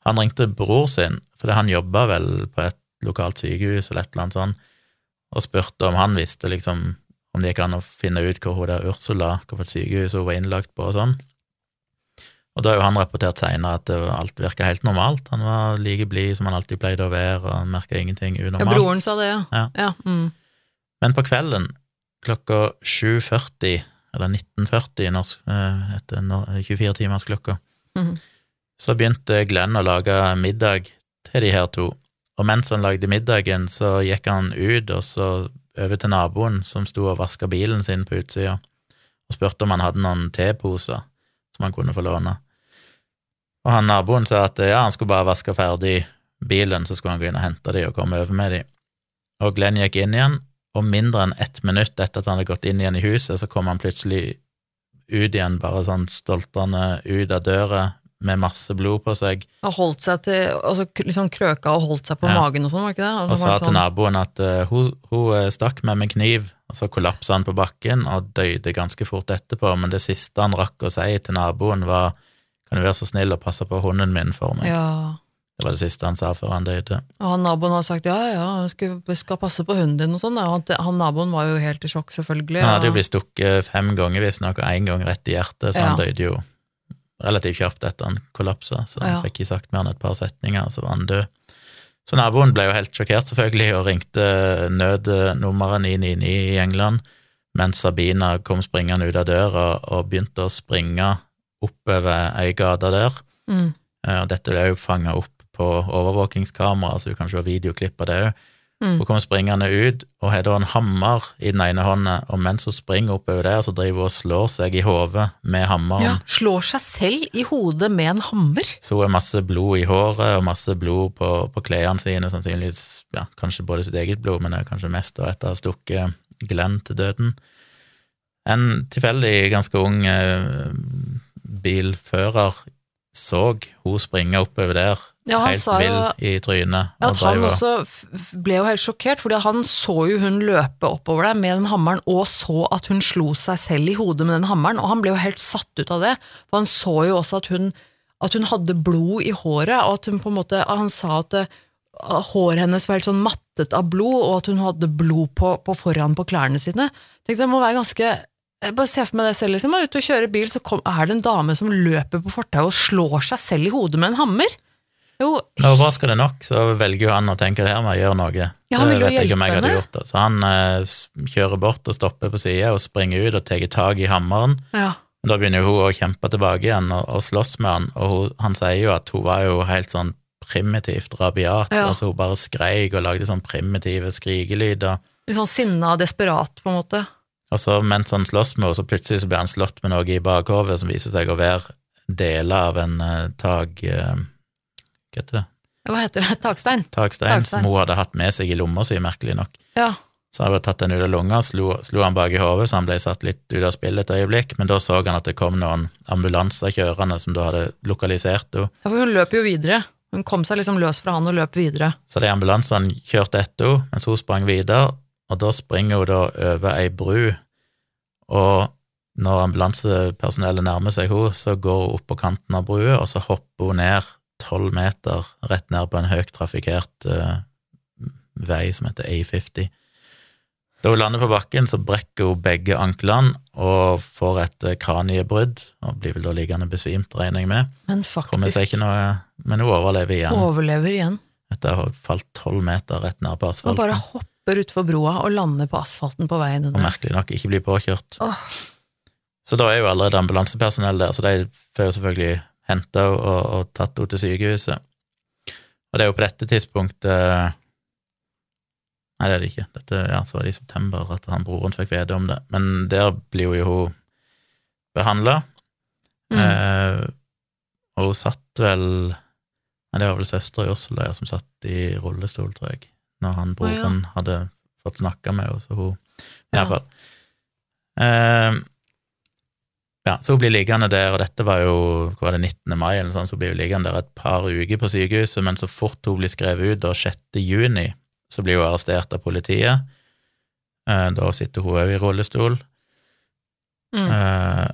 Han ringte bror sin, fordi han jobba vel på et lokalt sykehus eller et eller annet sånt, og spurte om han visste liksom om det gikk an å finne ut hvor hun der Ursula, hvilket sykehus hun var innlagt på og sånn. Og da har jo han rapportert seinere at alt virka helt normalt. Han var like blid som han alltid pleide å være, og merka ingenting Ja, broren sa det, ja. Ja. ja mm. Men på kvelden, klokka 7.40, eller 19.40 norsk, eh, etter 24-timersklokka, Mhm. så begynte Glenn å lage middag til de her to. Og mens han lagde middagen, så gikk han ut og så over til naboen som sto og vaska bilen sin på utsida, og spurte om han hadde noen teposer som han kunne få låne. Og han naboen sa at ja, han skulle bare vaske ferdig bilen, så skulle han gå inn og hente de og komme over med de. Og Glenn gikk inn igjen, og mindre enn ett minutt etter at han hadde gått inn igjen i huset, så kom han plutselig ut igjen, bare sånn stoltende ut av døra med masse blod på seg, Og holdt seg til, altså liksom krøka og holdt seg på Ja. magen og sånn, var det ikke det? og sa sånn... til naboen at uh, hun, hun eh, stakk meg med kniv, og så kollapsa han på bakken og døde ganske fort etterpå, men det siste han rakk å si til naboen var kan du være så snill å passe på hunden min for meg? Ja, Det var det siste han sa før han døde. og han naboen har sagt ja, ja, skal, skal passe på hunden din og sånn. Han, han naboen var jo helt i sjokk, selvfølgelig. Han hadde jo blitt stukket fem ganger, visstnok, og én gang rett i hjertet, så han døde jo relativt kjapt etter han kollapsa, så han Ja. fikk ikke sagt mer enn et par setninger, så var han død. Så naboen ble jo helt sjokkert, selvfølgelig, og ringte nødnummeret 999 i England, mens Sabina kom springende ut av døra og begynte å springe oppover ei gate der. mm. Eh, Og dette ble jo fanga opp på overvåkingskamera, så du kan se videoklipp av det òg. Mm. Hun kommer springende ut og har da en hammer i den ene hånda, og mens hun springer oppover der, så driver hun og slår seg i hodet med hammeren. ja, Slår seg selv i hodet med en hammer. Så hun har masse blod i håret og masse blod på, på klærne sine, sannsynligvis ja, kanskje både sitt eget blod, men det er kanskje mest da etter å ha stukket Glenn til døden. En tilfeldig, ganske ung eh, bilfører så hun springe oppover der, Ja, han helt sa jo i trynet. og at han og- også ble jo helt sjokkert, fordi han så jo hun løpe oppover der med den hammeren, og så at hun slo seg selv i hodet med den hammeren, og han ble jo helt satt ut av det. For han så jo også at hun, at hun hadde blod i håret, og at hun på en måte Han sa at det, håret hennes var helt sånn mattet av blod, og at hun hadde blod på, på foran på klærne sine. Tenkte det må være ganske jeg bare ser for meg det selv, liksom. Jeg er ute og kjører bil, så kom, er det en dame som løper på fortauet og slår seg selv i hodet med en hammer. Jo, Men overraskende nok så velger jo han å tenke her med å gjøre noe. Ja, han vil jo hjelpe henne. gjort. Så han eh, kjører bort og stopper på sida og springer ut og tar tak i hammeren. ja. Da begynner jo hun å kjempe tilbake igjen og, og slåss med han, og hun, han sier jo at hun var jo helt sånn primitivt rabiat. Ja. Altså hun bare skreik og lagde sånn primitive skrikelyder. Litt sånn sinna og desperat, på en måte. Og så mens han slåss med henne, så plutselig så blir han slått med noe i bakhovet som viser seg å være deler av en eh, tag... eh, hva heter det? Hva heter det? Takstein? Takstein, Takstein. som hun hadde hatt med seg i lomma si, merkelig nok. Ja. Så hadde hun tatt den ut av lunga, slo, slo han bak i hodet, så han ble satt litt ut av spillet et øyeblikk, men da så han at det kom noen ambulanser kjørende som da hadde lokalisert henne. ja, for hun løp jo videre. Hun kom seg liksom løs fra han og løp videre. Så de ambulansene kjørte etter henne, mens hun sprang videre, og da springer hun da over ei bru, og når ambulansepersonellet nærmer seg henne, så går hun opp på kanten av brua, og så hopper hun ned tolv meter rett ned på en høyt trafikkert uh, vei som heter A50. Da hun lander på bakken, så brekker hun begge anklene og får et eh, kraniebrudd, og blir vel da liggende besvimt, regner jeg med. Men faktisk noe, men hun overlever igjen overlever igjen. etter å ha falt tolv meter rett ned på asfalten. Og bare hopper utfor broa og lander på asfalten på veien og merkelig nok ikke blir påkjørt. Oh. Så da er jo allerede ambulansepersonell der, så de får jo selvfølgelig henta henne og, og tatt henne til sykehuset. Og det er jo på dette tidspunktet Nei, det er det ikke. Dette, ja, så var det i september at han broren fikk vite om det. Men der blir jo hun behandla. Mm. Eh, og hun satt vel Nei, det var vel søstera i ja, som satt i rullestol, tror jeg, når han broren hadde fått snakka med henne, så hun I Ja. hvert fall. Eh, ja, så hun blir liggende der, og dette var jo hva var det, 19. mai, eller sånn, så hun blir hun liggende der et par uker på sykehuset, men så fort hun blir skrevet ut, da 6. juni, så blir hun arrestert av politiet. Eh, da sitter hun òg i rullestol. Mm. Eh,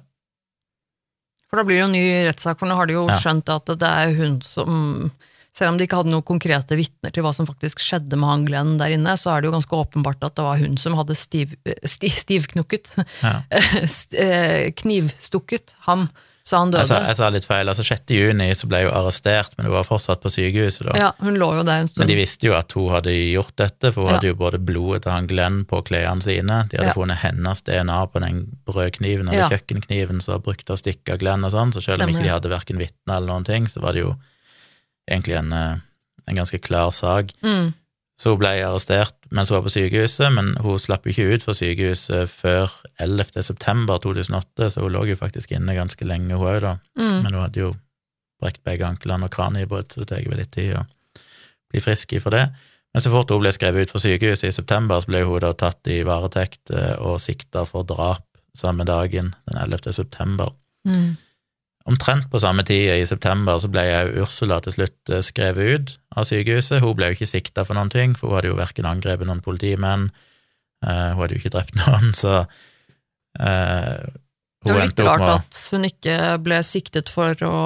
For da blir det jo en ny rettssak, for nå har de jo Ja. skjønt at det er hun som Selv om de ikke hadde noen konkrete vitner til hva som faktisk skjedde med han Glenn der inne, så er det jo ganske åpenbart at det var hun som hadde stiv, sti, stivknukket, ja. eh, knivstukket han, så han Jeg sa, døde. jeg sa litt feil. altså 6. juni så ble hun arrestert, men hun var fortsatt på sykehuset da. Ja, hun lå jo der en stund. Men de visste jo at hun hadde gjort dette, for hun Ja. hadde jo både blodet til han Glenn på klærne sine, de hadde Ja. funnet hennes DNA på den brødkniven eller kjøkkenkniven som var brukt til å stikke Glenn og sånn, så selv om ikke de hadde verken vitne eller noen ting, så var det jo egentlig en, eh, en ganske klar sak. Mm. Så hun ble arrestert mens hun var på sykehuset, men hun slapp jo ikke ut fra sykehuset før 11. september 2008, så hun lå jo faktisk inne ganske lenge, hun òg, da. Mm. Men hun hadde jo brekt begge anklene og kraniebrudd, så det tar vel litt tid å bli frisk for det. Men så fort hun ble skrevet ut fra sykehuset i september, så ble hun da tatt i varetekt eh, og sikta for drap samme dagen, den 11. september. Mm. Omtrent på samme tid i september så ble jo Ursula til slutt eh, skrevet ut av sykehuset. Hun ble jo ikke sikta for noen ting, for hun hadde jo verken angrepet noen politimenn, eh, hun hadde jo ikke drept noen, så eh, Det var litt rart at hun ikke ble siktet for å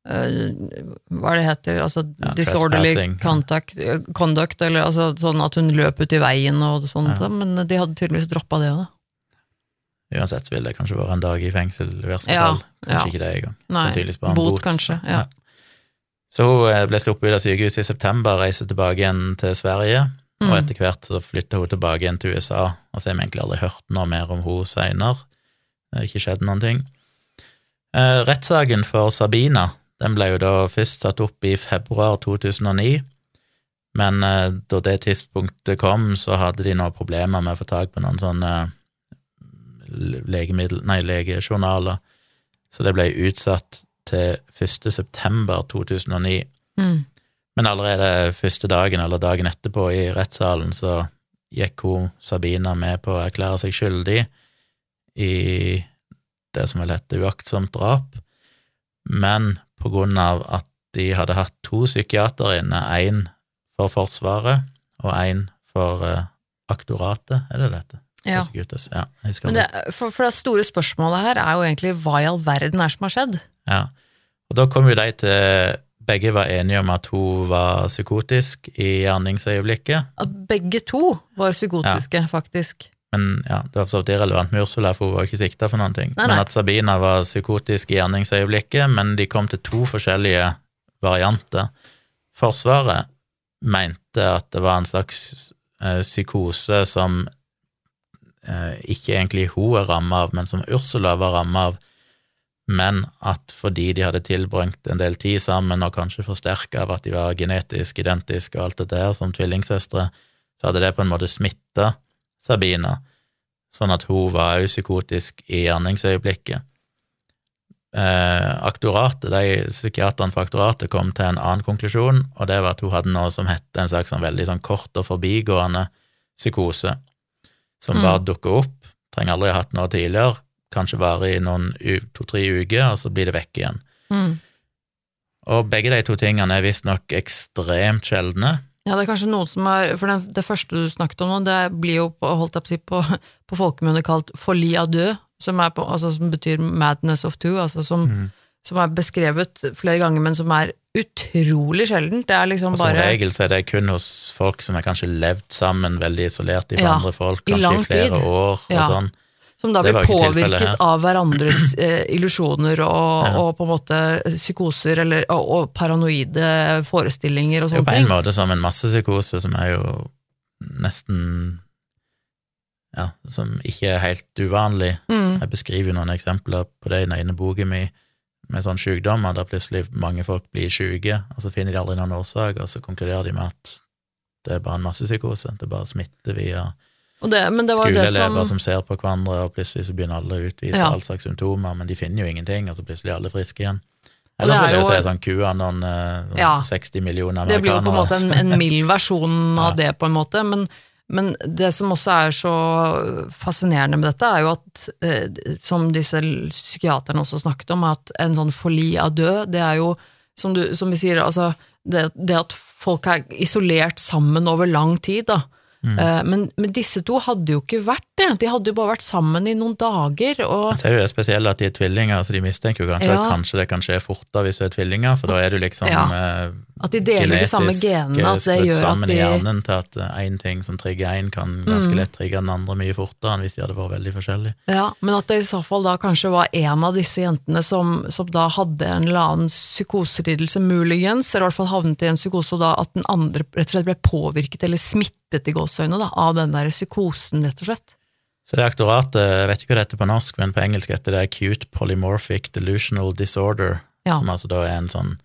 hva er det heter, altså Ja, disorderly contact, conduct, eller altså sånn at hun løp ut i veien og sånt, Ja. men de hadde tydeligvis droppa det òg, da. Uansett vil det kanskje være en dag i fengsel, i verste Ja, fall. Kanskje ja. ikke det engang. Sannsynligvis bare en bot, bot. kanskje, ja. Så hun eh, ble sluppet ut av sykehuset i september, reiste tilbake igjen til Sverige, og Mm. etter hvert så flytta hun tilbake igjen til USA, og så har vi egentlig aldri hørt noe mer om henne seinere. Det har ikke skjedd noen ting. Eh, rettssaken for Sabina den ble jo da først satt opp i februar 2009, men eh, da det tidspunktet kom, så hadde de noen problemer med å få tak på noen sånne eh, legemiddel, nei, legejournaler, så det ble utsatt til 1. september 2009. Mm. Men allerede første dagen, eller dagen etterpå i rettssalen, så gikk hun, Sabina, med på å erklære seg skyldig i det som vel heter uaktsomt drap, men på grunn av at de hadde hatt to psykiatere inne, én for Forsvaret og én for eh, aktoratet, er det dette? Ja. Ja, det, for, for det store spørsmålet her er jo egentlig hva i all verden er som har skjedd? Ja, og da kom jo de til Begge var enige om at hun var psykotisk i gjerningsøyeblikket, At begge to var psykotiske, faktisk. men ja, det var for så vidt irrelevant med Ursula, for hun var ikke sikta for noen ting. Nei, Men at Sabina var psykotisk i gjerningsøyeblikket, men de kom til to forskjellige varianter. Forsvaret mente at det var en slags eh, psykose som ikke egentlig hun er ramma av, men som Ursula var ramma av, men at fordi de hadde tilbringt en del tid sammen, og kanskje forsterka av at de var genetisk identiske og alt det der som tvillingsøstre, så hadde det på en måte smitta Sabina, sånn at hun var også psykotisk i gjerningsøyeblikket. Eh, aktoratet, de psykiaterne for aktoratet kom til en annen konklusjon, og det var at hun hadde noe som het en slags sånn veldig sånn kort og forbigående psykose, som Mm. bare dukker opp, trenger aldri ha hatt noe tidligere, kanskje varer i noen to-tre uker, og så blir det vekk igjen. Mm. Og begge de to tingene er visstnok ekstremt sjeldne. Ja, det er kanskje noe som er For den, det første du snakket om nå, det blir jo holdt jeg på, å si, på, på folkemunne kalt folie à deux, som, på, altså, som betyr madness of two, altså som, Mm. Som er beskrevet flere ganger, men som er utrolig sjeldent. Det er liksom Og som regel så er det kun hos folk som har kanskje levd sammen, veldig isolert i Ja, andre folk, kanskje i, i flere tid. år og Ja. sånn. Som da blir påvirket av hverandres eh, illusjoner og, Ja. og på en måte psykoser eller, og, og paranoide forestillinger og Det er jo på en ting. måte som en massepsykose, som er jo nesten Ja, som ikke er helt uvanlig. Mm. Jeg beskriver jo noen eksempler på det i den ene boken min med sånne sykdommer, der plutselig mange folk blir syke, og så finner de aldri noen årsak, og så konkluderer de med at det er bare en massepsykose, det er bare smitte via det, men det var jo det skoleelever som som ser på hverandre, og plutselig så begynner alle å utvise Ja. all slags symptomer, men de finner jo ingenting, og så plutselig er alle friske igjen. Eller så Ellers vil jeg jo si sånn QAnon, noen sånn Ja. 60 millioner amerikanere Det blir jo på en måte en, en mild versjon av det, på en måte. Men, men det som også er så fascinerende med dette, er jo at, eh, som disse psykiaterne også snakket om, at en sånn forli av død, det er jo, som, du, som vi sier, altså det, det at folk er isolert sammen over lang tid, da. Mm. Eh, Men, men disse to hadde jo ikke vært det, de hadde jo bare vært sammen i noen dager, og Så er jo det spesielle at de er tvillinger, så de mistenker jo kanskje Ja. at kanskje det kan skje fortere hvis du er tvillinger, for da er du liksom Ja. eh, at de deler de samme genene, at det gjør at de i hjernen til at én ting som trigger én, kan ganske Mm. lett trigge den andre mye fortere enn hvis de hadde vært veldig forskjellige. Ja, men at det i så fall da kanskje var en av disse jentene som, som da hadde en eller annen psykoselidelse, muligens, eller i hvert fall havnet i en psykose, og da at den andre rett og slett ble påvirket eller smittet i gåseøynene av den der psykosen, rett og slett. Så det aktoratet, jeg vet ikke hva det heter på norsk, men på engelsk heter det acute polymorphic delusional disorder, Ja. som altså da er en sånn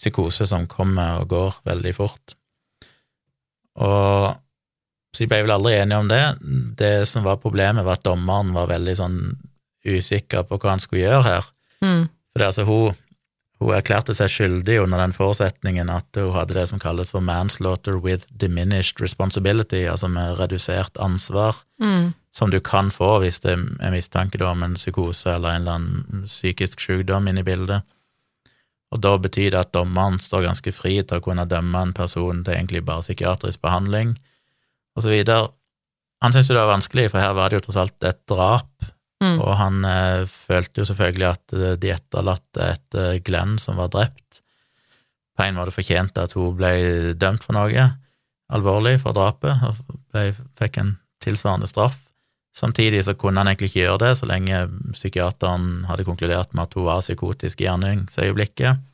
psykose som kommer og går veldig fort. Og så de ble vel aldri enige om det. Det som var problemet, var at dommeren var veldig sånn usikker på hva han skulle gjøre her. Mm. For altså, hun, hun erklærte seg skyldig under den forutsetningen at hun hadde det som kalles for manslaughter with diminished responsibility, altså med redusert ansvar, Mm. som du kan få hvis det er mistanke om en psykose eller en eller annen psykisk sykdom inne i bildet. Og da betyr det at dommeren står ganske fri til å kunne dømme en person til egentlig bare psykiatrisk behandling, videre. Han syntes jo det var vanskelig, for her var det jo tross alt et drap, Mm. og han eh, følte jo selvfølgelig at eh, de etterlatte etter Glenn, som var drept, på en måte fortjente at hun ble dømt for noe alvorlig for drapet, og ble, fikk en tilsvarende straff. Samtidig så kunne han egentlig ikke gjøre det, så lenge psykiateren hadde konkludert med at hun var psykotisk i gjerningsøyeblikket.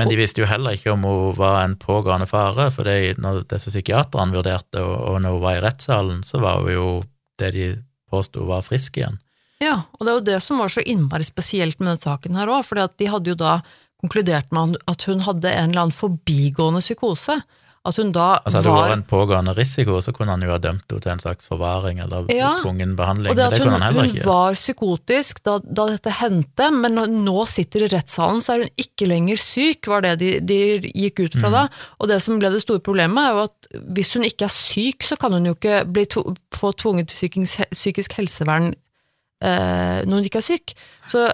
Men de visste jo heller ikke om hun var en pågående fare, for når disse psykiaterne vurderte, og når hun var i rettssalen, så var hun jo det de påsto var frisk igjen. Ja, og det er jo det som var så innmari spesielt med denne saken her òg, for de hadde jo da konkludert med at hun hadde en eller annen forbigående psykose. At hun da Altså Hadde det vært en pågående risiko, så kunne han jo ha dømt henne til en slags forvaring eller Ja, tvungen behandling, Og det at det hun, kunne han heller hun ikke. var psykotisk da, da dette hendte, men når hun nå sitter i rettssalen, så er hun ikke lenger syk, var det de, de gikk ut fra Mm. da. Og det som ble det store problemet, er jo at hvis hun ikke er syk, så kan hun jo ikke bli få tvunget psykisk, psykisk helsevern eh, når hun ikke er syk. Så,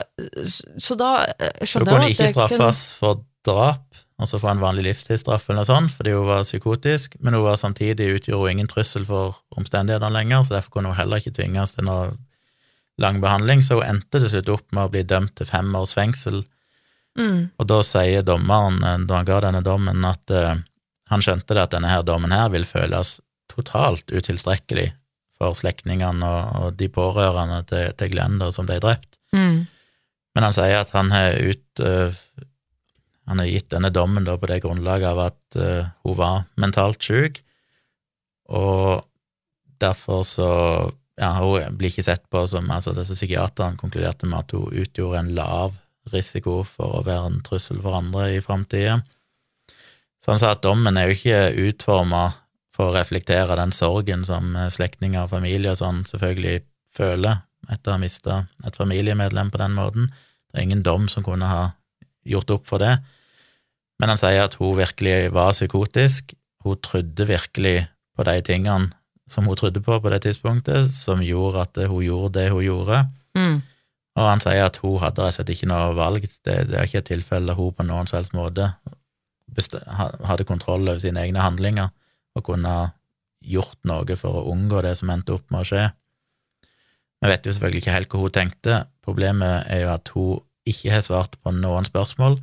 så da eh, skjønner jeg at det kunne- straffes for drap, altså få en vanlig livstidsstraff eller noe sånt, fordi hun var psykotisk, men hun var samtidig utgjorde hun ingen trussel for omstendighetene lenger, så derfor kunne hun heller ikke tvinges til noe lang behandling, så hun endte til slutt opp med å bli dømt til fem års fengsel. Mm, Og da sier dommeren, eh, da han ga denne dommen, at uh, han skjønte det at denne her dommen her vil føles totalt utilstrekkelig for slektningene og, og de pårørende til, til Glenn da, som ble drept. mm, Men han sier at han har ut øh, Han har gitt denne dommen da på det grunnlaget av at uh, hun var mentalt syk, og derfor så Ja, hun blir ikke sett på som Altså, disse psykiaterne konkluderte med at hun utgjorde en lav risiko for å være en trussel for andre i framtida. Så han sa at dommen er jo ikke utforma for å reflektere den sorgen som eh, slektninger og familie og sånn selvfølgelig føler etter å ha mista et familiemedlem på den måten. Det er ingen dom som kunne ha gjort opp for det. Men han sier at hun virkelig var psykotisk. Hun trodde virkelig på de tingene som hun trodde på på det tidspunktet, som gjorde at hun gjorde det hun gjorde. mm, Og han sier at hun hadde rett og slett ikke noe valg. Det, det er ikke et tilfelle hun på noen som helst måte hadde kontroll over sine egne handlinger og kunne gjort noe for å unngå det som endte opp med å skje. Vi vet jo selvfølgelig ikke helt hva hun tenkte. Problemet er jo at hun ikke har svart på noen spørsmål.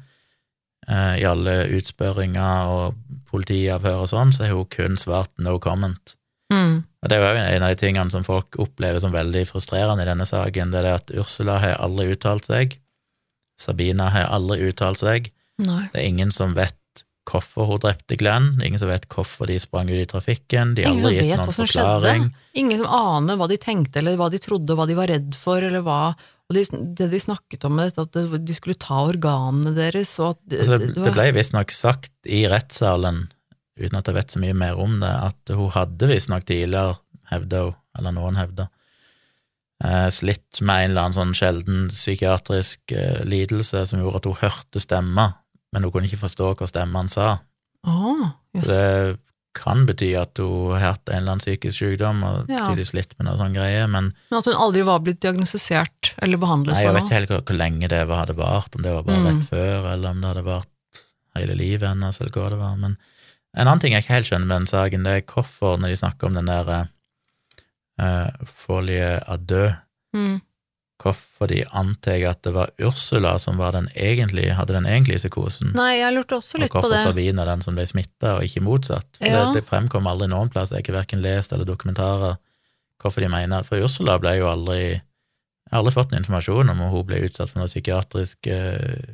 Eh, I alle utspørringer og politiavhør og sånn, så har hun kun svart no comment. mm, Og det er jo en av de tingene som folk opplever som veldig frustrerende i denne saken, det er det at Ursula har aldri uttalt seg, Sabina har aldri uttalt seg, nei. det er ingen som vet hvorfor hun drepte Glenn, ingen som vet hvorfor de sprang ut i trafikken, de har aldri gitt noen forklaring. skjedde. Ingen som aner hva de tenkte, eller hva de trodde, hva de var redd for, eller hva Og de, det de snakket om, dette, at de skulle ta organene deres, og at det, Altså, det, det ble visstnok sagt i rettssalen, uten at jeg vet så mye mer om det, at hun hadde visstnok tidligere, hevda hun, eller noen hevda, eh, slitt med en eller annen sånn sjelden psykiatrisk eh, lidelse som gjorde at hun hørte stemmer, men hun kunne ikke forstå hva stemmene sa. Å, Så det kan bety at hun har hatt en eller annen psykisk sykdom og Ja. tidlig slitt med noe sånn greie, men Men at hun aldri var blitt diagnostisert eller behandlet for nei, jeg vet ikke helt hvor, hvor lenge det var, hadde vart, om det var bare Mm. rett før, eller om det hadde vart hele livet hennes, eller hva det var. Men en annen ting jeg ikke helt skjønner med den saken, det er hvorfor, når de snakker om den der uh, folie à deux, Mm. Hvorfor de antar at det var Ursula som var den egentlige, hadde den egentlige psykosen. Nei, jeg lurte også litt på hvorfor det. Sabine er den som ble smitta, og ikke motsatt. For Ja. det, det fremkom aldri noen plass, jeg har ikke verken lest eller dokumentarer hvorfor de mener For Ursula ble jo aldri Jeg har aldri fått noen informasjon om hun ble utsatt for noe psykiatrisk eh,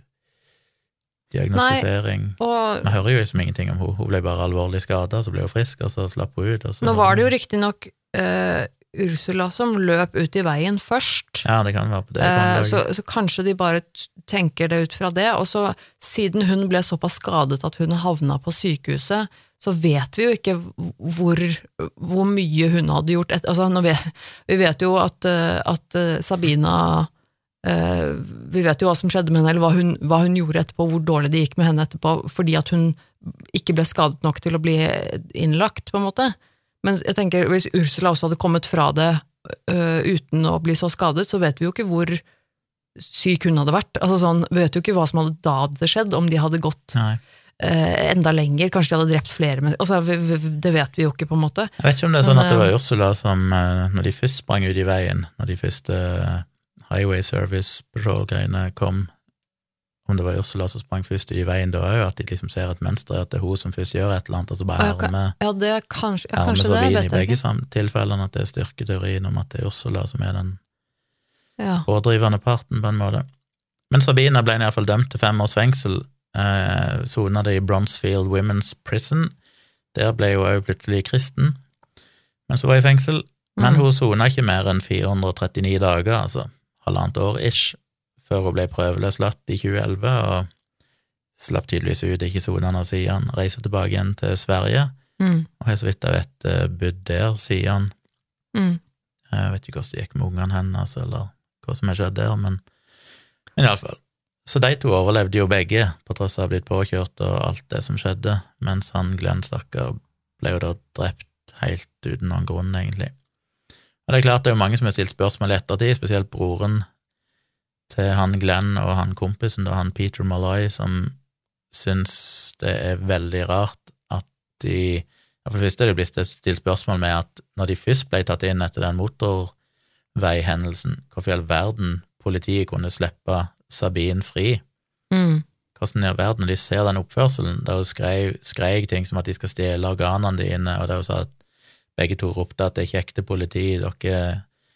diagnostisering. Og Vi hører jo liksom ingenting om hun. Hun ble bare alvorlig skada, så ble hun frisk, og så slapp hun ut. Og så nå var det jo riktignok uh, Ursula som løp ut i veien først. Ja, det kan være på det Eh, så, så kanskje de bare tenker det ut fra det. Og så, siden hun ble såpass skadet at hun havna på sykehuset, så vet vi jo ikke hvor, hvor mye hun hadde gjort. Et, altså, vi, vi vet jo at, eh, at eh, Sabina eh, Vi vet jo hva som skjedde med henne, eller hva hun, hva hun gjorde etterpå, hvor dårlig det gikk med henne etterpå, fordi at hun ikke ble skadet nok til å bli innlagt, på en måte. Men jeg tenker, hvis Ursula også hadde kommet fra det uh, uten å bli så skadet, så vet vi jo ikke hvor syk hun hadde vært. Altså sånn, Vi vet jo ikke hva som hadde da hadde skjedd, om de hadde gått eh, enda lenger, kanskje de hadde drept flere med, altså, vi, vi, Det vet vi jo ikke, på en måte. Jeg vet ikke om det er sånn Men, at det var eh, Ursula som, når de først sprang ut i veien, når de første Highway Service Patrol-greiene kom, om det var Ursula som sprang først i veien da òg, at de liksom ser et mønster, at det er hun som først gjør et eller annet, og så bare hermer Ja, det er kanskje, ja, kanskje det, Sabine vet i begge tilfellene, at det er styrketeorien om at det er Ursula som er den Ja. pådrivende parten, på en måte. Men Sabina ble iallfall dømt til fem års fengsel, eh, sona det i Bronsfield Women's Prison. Der ble hun òg plutselig kristen mens hun var i fengsel. Men Mm. hun sona ikke mer enn 439 dager, altså halvannet år ish, før hun ble prøveløslatt i 2011, og slapp tydeligvis ut, ikke sona noe siden, Reiser tilbake igjen til Sverige, Mm. og har så vidt jeg vet eh, bodd der siden. Mm. Jeg vet ikke hvordan det gikk med ungene hennes, eller hva som har skjedd der, men, men iallfall. Så de to overlevde jo begge, på tross av å ha blitt påkjørt og alt det som skjedde, mens han Glenn Stakkar ble jo da drept helt uten noen grunn, egentlig. Og det er klart det er jo mange som har stilt spørsmål i ettertid, spesielt broren til han Glenn og han kompisen, da han Peter Malloy, som syns det er veldig rart at de For det første er det blitt stilt spørsmål med at når de først ble tatt inn etter den motorveihendelsen, hvorfor i all verden politiet kunne slippe Sabine fri? Mm. Hvordan i all verden de ser den oppførselen, der hun skrev, skrek ting som at de skal stjele organene dine, og der hun sa at begge to ropte at det er ikke ekte politi, dere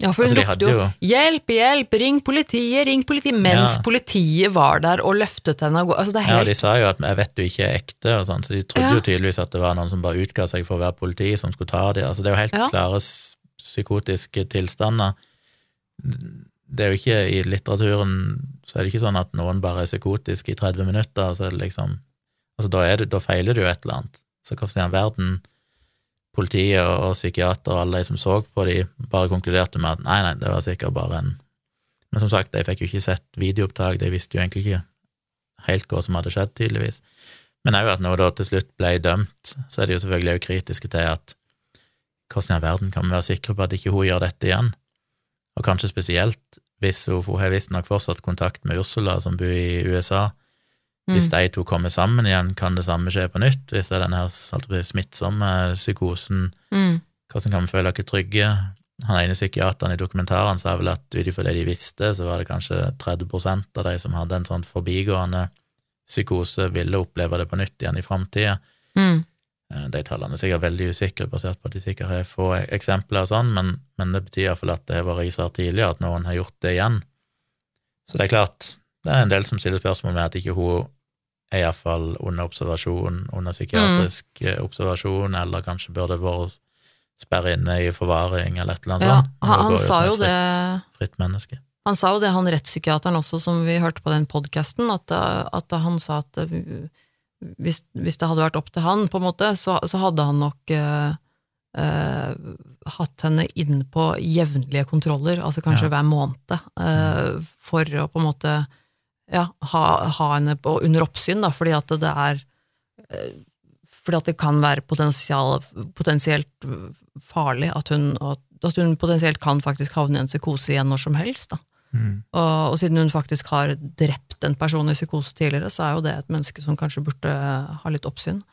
Ja, for hun Altså, ropte jo 'hjelp, hjelp, ring politiet, ring politiet', mens Ja. politiet var der og løftet henne. Altså, det er Ja, de sa jo at 'jeg vet du ikke er ekte', og sånn, så de trodde Ja. jo tydeligvis at det var noen som bare utga seg for å være politi, som skulle ta dem. Altså, det er jo helt Ja. klare psykotiske tilstander. Det er jo ikke i litteraturen så er det ikke sånn at noen bare er psykotisk i 30 minutter, så er det liksom Altså, da, det, da feiler det jo et eller annet. Så hvorfor i all verden politiet og, psykiater og alle de som så på de, bare konkluderte med at nei, nei, det var sikkert bare en Men som sagt, de fikk jo ikke sett videoopptak, de visste jo egentlig ikke helt hva som hadde skjedd, tydeligvis. Men òg at når hun til slutt ble dømt, så er de jo selvfølgelig også kritiske til at hvordan i all verden kan vi være sikre på at ikke hun gjør dette igjen? Og kanskje spesielt hvis hun, hun har visstnok fortsatt kontakt med Ursula, som bor i USA. Hvis Mm. de to kommer sammen igjen, kan det samme skje på nytt? Hvis det er denne her smittsomme psykosen, mm. hvordan kan vi føle oss trygge? Han ene psykiateren i dokumentaren sa vel at ut ifra det de visste, så var det kanskje 30% av de som hadde en sånn forbigående psykose, ville oppleve det på nytt igjen i framtida. Mm. Eh, De tallene er sikkert veldig usikre, basert på at de sikkert har få eksempler og sånn, men, men det betyr iallfall at det har vært registrert tidligere at noen har gjort det igjen. Så det er klart, det er en del som stiller spørsmål med at ikke hun er iallfall under observasjon, under psykiatrisk mm. observasjon, eller kanskje burde vært sperre inne i forvaring, eller et eller annet Ja, sånt. han, han sa jo et det fritt, fritt menneske. Han sa jo det, han rettspsykiateren også, som vi hørte på den podkasten, at, at han sa at uh, hvis, hvis det hadde vært opp til han, på en måte, så, så hadde han nok uh, uh, hatt henne inn på jevnlige kontroller, altså kanskje Ja. hver måned, uh, for å på en måte ja, ha, ha henne på, under oppsyn, da, fordi at det er uh, fordi at det kan være potensial, potensielt farlig at hun, at hun potensielt kan faktisk havne i en psykose igjen når som helst. Da. Mm. Og, og siden hun faktisk har drept en person i psykose tidligere, så er jo det et menneske som kanskje burde ha litt oppsyn.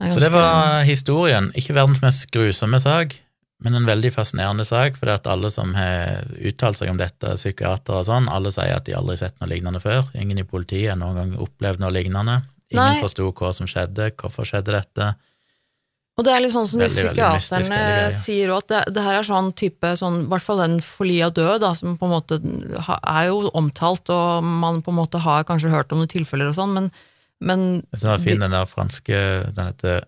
er Så det var historien. Ikke verdens mest grusomme sak, men en veldig fascinerende sak, for at alle som har uttalt seg om dette, psykiatere og sånn, alle sier at de aldri har sett noe lignende før. Ingen i politiet har noen gang opplevd noe lignende. Ingen forsto hva som skjedde, hvorfor skjedde dette. Og det er litt sånn som Veldig, de psykiaterne sier òg, at det, det her er sånn type sånn, I hvert fall den folia død, da, som på en måte er jo omtalt, og man på en måte har kanskje hørt om noen tilfeller og sånn, men, men Jeg var fin den der franske, den heter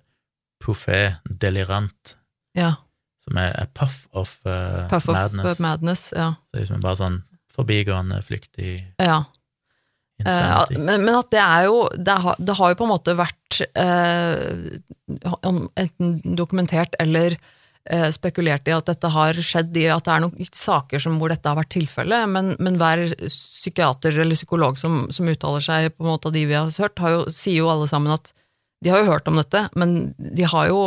Pouffet delirant, ja, som er a puff of uh, Puff of madness. madness. ja. Så liksom bare sånn forbigående, flyktig ja. Eh, insanity. men, men at det er jo Det har, det har jo på en måte vært uh, enten dokumentert eller uh, spekulert i at dette har skjedd i at det er noen saker som, hvor dette har vært tilfellet, men, men hver psykiater eller psykolog som, som uttaler seg på en måte av de vi har hørt, har jo, sier jo alle sammen at de har jo hørt om dette, men de har jo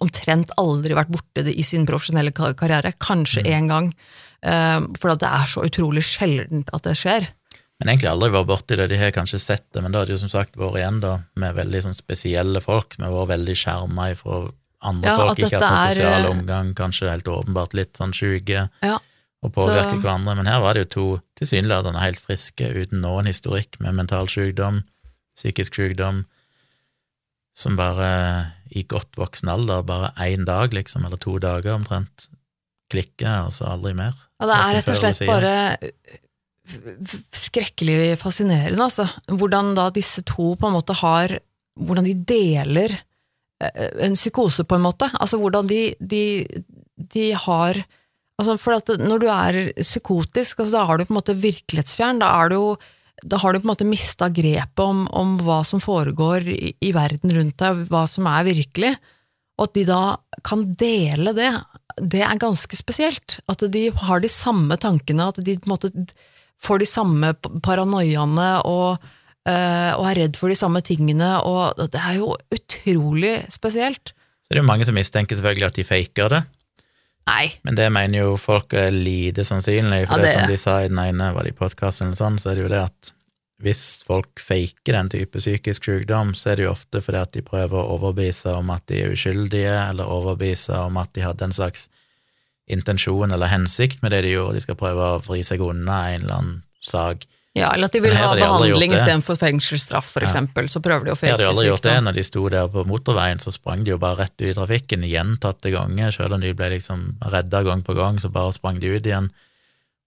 omtrent aldri vært borte det i sin profesjonelle karriere. Kanskje én gang. eh, for det er så utrolig sjeldent at det skjer. Men egentlig aldri vært borti det. De har kanskje sett det, men da har de jo som sagt vært igjen da, med veldig sånn spesielle folk, Vi har vært veldig skjerma ifra andre Ja, folk, ikke hatt noen sosial eh, omgang, kanskje helt åpenbart litt sånn sjuke Ja. og påvirke Så- hverandre. Men her var det jo to tilsynelatende helt friske, uten noen historikk med mental sykdom, psykisk sykdom, som bare i godt voksen alder, bare én dag, liksom, eller to dager omtrent, klikker, og så aldri mer. Og det er rett og slett bare øh, skrekkelig fascinerende, altså. Hvordan da disse to på en måte har Hvordan de deler eh, en psykose, på en måte. Altså hvordan de, de, de har Altså, for når du er psykotisk, altså, da har du på en måte virkelighetsfjern. Da, er du, jo- da har du på en måte mista grepet om, om hva som foregår i, i verden rundt deg, hva som er virkelig. Og at de da kan dele det, det er ganske spesielt. At de har de samme tankene, at de på en måte får de samme paranoiaene og, øh, og er redd for de samme tingene, og det er jo utrolig spesielt. Så det er jo mange som mistenker selvfølgelig at de faker det, Nei. men det mener jo folk er lite sannsynlig, for Ja, det, det- som de sa i den ene, var det i podkasten sånn, så er det jo det at hvis folk faker den type psykisk sykdom, så er det jo ofte fordi at de prøver å overbevise om at de er uskyldige, eller overbevise om at de hadde en slags intensjon eller hensikt med det de gjorde, de skal prøve å vri seg unna en eller annen sak. Ja, eller at de vil ha behandling istedenfor fengselsstraff, for Ja. Så prøver de å De hadde de aldri gjort det når de sto der på motorveien, så sprang de jo bare rett ut i trafikken gjentatte ganger, selv om de ble liksom redda gang på gang, så bare sprang de ut igjen.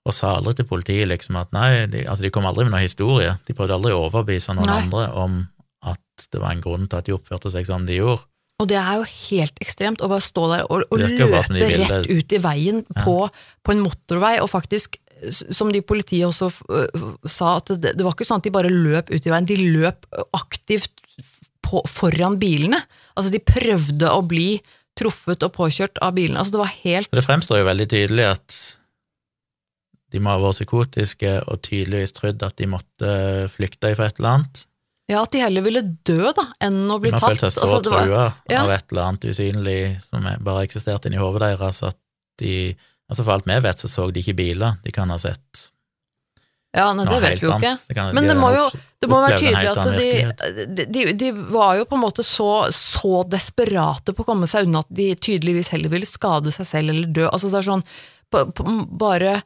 Og sa aldri til politiet liksom at nei, de, altså de kom aldri med noen historie. De prøvde aldri å overbevise noen Nei. andre om at det var en grunn til at de oppførte seg som de gjorde. Og det er jo helt ekstremt å bare stå der og, og løpe de rett ut i veien på, på en motorvei, og faktisk, som de politiet også sa, at det, det var ikke sånn at de bare løp ut i veien, de løp aktivt på, foran bilene. Altså, de prøvde å bli truffet og påkjørt av bilene. Altså, det var helt det fremstår jo veldig tydelig at de må ha vært psykotiske og tydeligvis trodd at de måtte flykte fra et eller annet. Ja, at de heller ville dø, da, enn å bli De har tatt. følt seg så Altså, trua var- ja. av et eller annet usynlig som bare eksisterte inni hodet deres, at de Altså For alt vi vet, så så de ikke biler. De kan ha sett Ja, nei, det vet vi jo ikke. annet. kan- Men de det må jo Det må være tydelig at de, de, de var jo på en måte så, så desperate på å komme seg unna at de tydeligvis heller ville skade seg selv eller dø. Altså så er det sånn, på, på, bare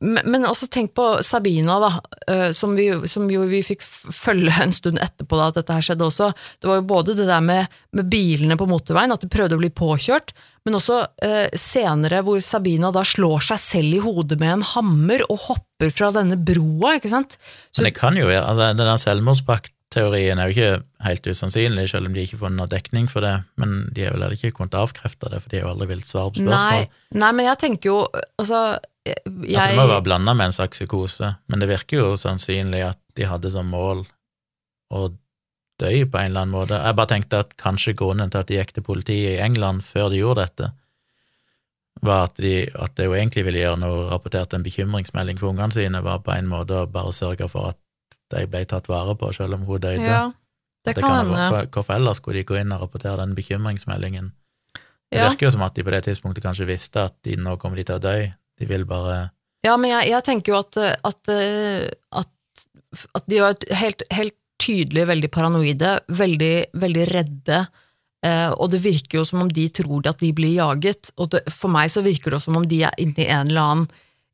men, også tenk på Sabina, da, eh, som, vi, som jo vi fikk følge en stund etterpå da at dette her skjedde også. Det var jo både det der med, med bilene på motorveien, at de prøvde å bli påkjørt, men også eh, senere hvor Sabina da slår seg selv i hodet med en hammer og hopper fra denne broa, ikke sant? Så, Men det kan jo være altså Den selvmordspaktteorien er jo ikke helt usannsynlig, selv om de ikke får noe dekning for det, men de har vel ikke kunnet avkrefte det, for de har jo aldri villet svare på spørsmål. Nei, nei, men jeg tenker jo Altså, jeg, Altså, det må være blanda med en slags psykose, men det virker jo sannsynlig at de hadde som mål å dø på en eller annen måte. Jeg bare tenkte at kanskje grunnen til at de gikk til politiet i England før de gjorde dette, var at de, at de jo egentlig ville gjøre noe, rapporterte en bekymringsmelding for ungene sine, var på en måte å bare sørge for at de ble tatt vare på, selv om hun døde. Ja, det det kan hende. Hvorfor ellers skulle de gå inn og rapportere den bekymringsmeldingen? Det Ja. virker jo som at de på det tidspunktet kanskje visste at de, nå kommer de til å dø, de vil bare Ja, men jeg, jeg tenker jo at, at, eh, at, at de var helt, helt tydelig veldig paranoide, veldig, veldig redde, eh, og det virker jo som om de tror at de blir jaget, og det, for meg så virker det som om de er inne i en eller annen,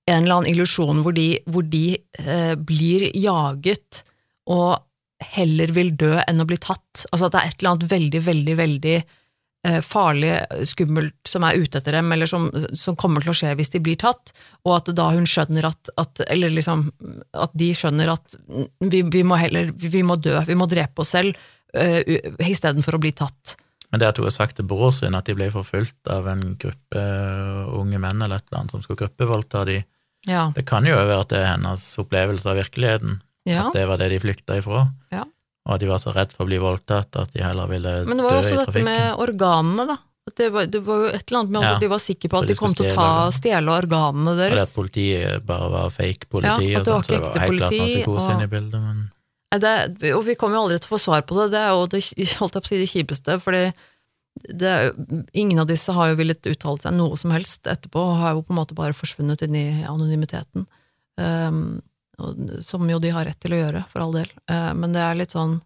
en eller annen illusjon hvor de, hvor de eh, blir jaget og heller vil dø enn å bli tatt. Altså at det er et eller annet veldig, veldig, veldig farlig, skummelt som er ute etter dem, eller som, som kommer til å skje hvis de blir tatt, og at da hun skjønner at, at Eller liksom at de skjønner at vi, vi må heller Vi må dø, vi må drepe oss selv uh, istedenfor å bli tatt. Men det at hun har sagt til bror sin at de ble forfulgt av en gruppe øh, unge menn eller et eller annet som skulle gruppevoldta de, Ja. det kan jo være at det er hennes opplevelse av virkeligheten, ja. at det var det de flykta ifra, Ja. Og at de var så redd for å bli voldtatt at de heller ville dø i trafikken. Men det var jo også dette med organene, da. Det, var, det var jo et eller annet med Ja, at de var sikre på at de de kom til å ta, stjele- organene Og det at politiet bare var fake politi, Ja, og det var sånn, så det var helt klart psykose og- inne i bildet, men Det, og vi kommer jo aldri til å få svar på det, det er jo det, holdt jeg på å si det kjipeste, fordi det, ingen av disse har jo villet uttale seg noe som helst etterpå, og har jo på en måte bare forsvunnet inn i anonymiteten. Um, som jo de har rett til å gjøre, for all del. Eh, men det er litt sånn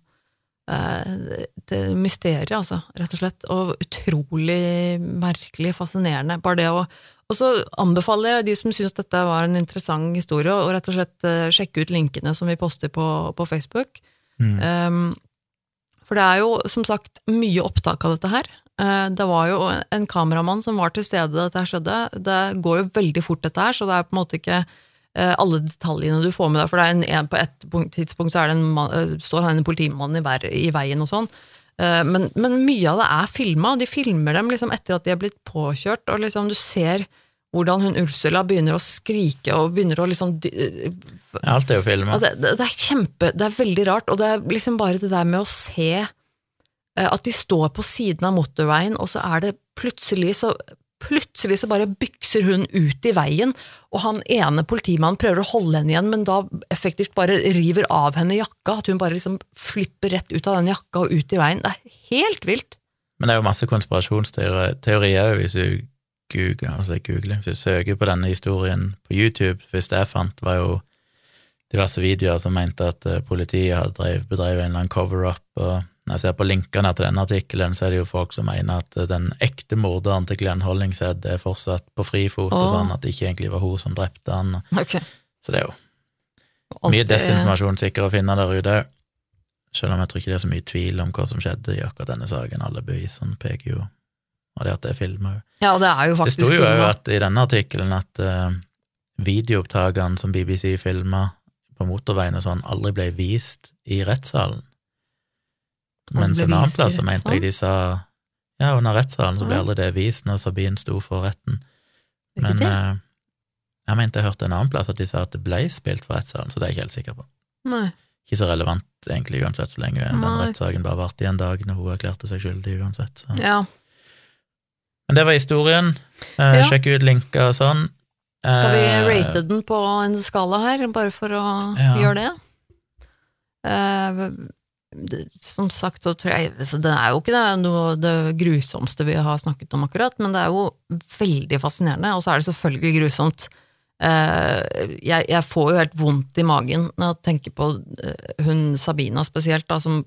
eh, det er mysteriet, altså, rett og slett. Og utrolig merkelig, fascinerende. Bare det å Og så anbefaler jeg de som syns dette var en interessant historie, å rett og slett eh, sjekke ut linkene som vi poster på, på Facebook. mm. Um, for det er jo som sagt mye opptak av dette her. Det var jo en kameramann som var til stede da dette skjedde. Det går jo veldig fort dette her, så det er på en måte ikke alle detaljene du får med deg. For det en, en, på et punkt, tidspunkt så det en, mann- eh, står han en politimann i, vær, i veien og sånn. Eh, men, men mye av det er filma. De filmer dem liksom etter at de er blitt påkjørt, og liksom du ser hvordan hun Ursula begynner å skrike og begynner å liksom Alt er jo filma. det, det, det er kjempe, det er veldig rart, og det er liksom bare det der med å se eh, at de står på siden av motorveien, og så er det plutselig så Plutselig så bare bykser hun ut i veien, og han ene politimannen prøver å holde henne igjen, men da effektivt bare river av henne jakka, at hun bare liksom flipper rett ut av den jakka og ut i veien. Det er helt vilt. Men det er jo masse konspirasjonsteorier òg, hvis du googler, altså googler, hvis du søker på denne historien på YouTube. Første jeg fant, var jo diverse videoer som mente at eh, politiet hadde bedrevet en eller annen cover-up. og Når jeg ser på linkene til denne artikkelen, så er det jo folk som mener at eh, den ekte morderen til Glenn Hollingshead er fortsatt på frifot, og sånn, at det ikke egentlig var hun som drepte han. Okay. Så det er jo Alt mye desinformasjon sikkert å finne der ute. Selv om jeg tror ikke det er så mye tvil om hva som skjedde i akkurat denne saken. Alle bevisene peker jo Og det at det er filma. Ja, det er jo Det sto jo òg i denne artikkelen at uh, videoopptakene som BBC filma på motorveien og sånn, aldri ble vist i rettssalen. Mens en annen plass så mente jeg de sa ja, under rettssalen så ble aldri det vist når Sabine sto for retten. Men eh, jeg mente jeg hørte en annen plass at de sa at det ble spilt for rettssalen, så det er jeg ikke helt sikker på. Nei. Ikke så relevant egentlig uansett, så lenge den rettssaken bare varte i en dag når hun erklærte seg skyldig uansett. Så. Ja. Men det var historien. Eh, Ja. Sjekk ut linker og sånn. Skal vi Eh, rate den på en skala her, bare for å Ja. gjøre det? Som sagt, så tror jeg Det er jo ikke det, noe det grusomste vi har snakket om akkurat, men det er jo veldig fascinerende, og så er det selvfølgelig grusomt. Eh, jeg, jeg får jo helt vondt i magen når jeg tenker på eh, hun Sabina spesielt, da, som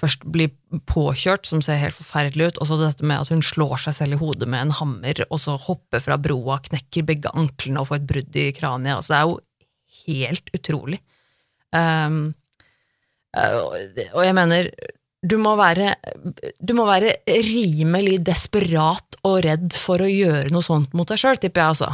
først blir påkjørt, som ser helt forferdelig ut, og så dette med at hun slår seg selv i hodet med en hammer, og så hopper fra broa, knekker begge anklene og får et brudd i kraniet. Altså, det er jo helt utrolig. Um, og- og jeg mener, du må være Du må være rimelig desperat og redd for å gjøre noe sånt mot deg sjøl, tipper jeg, altså.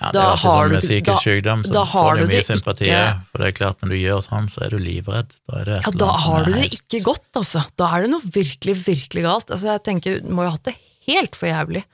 Ja, det er alltid sånn med psykisk sykdom, så da får du mye sympati. For det er klart, når du gjør sånn, så er du livredd. Da er Ja, da har du det helt- ikke godt, altså. Da er det noe virkelig, virkelig galt. Altså, jeg tenker, du må jo ha hatt det helt for jævlig.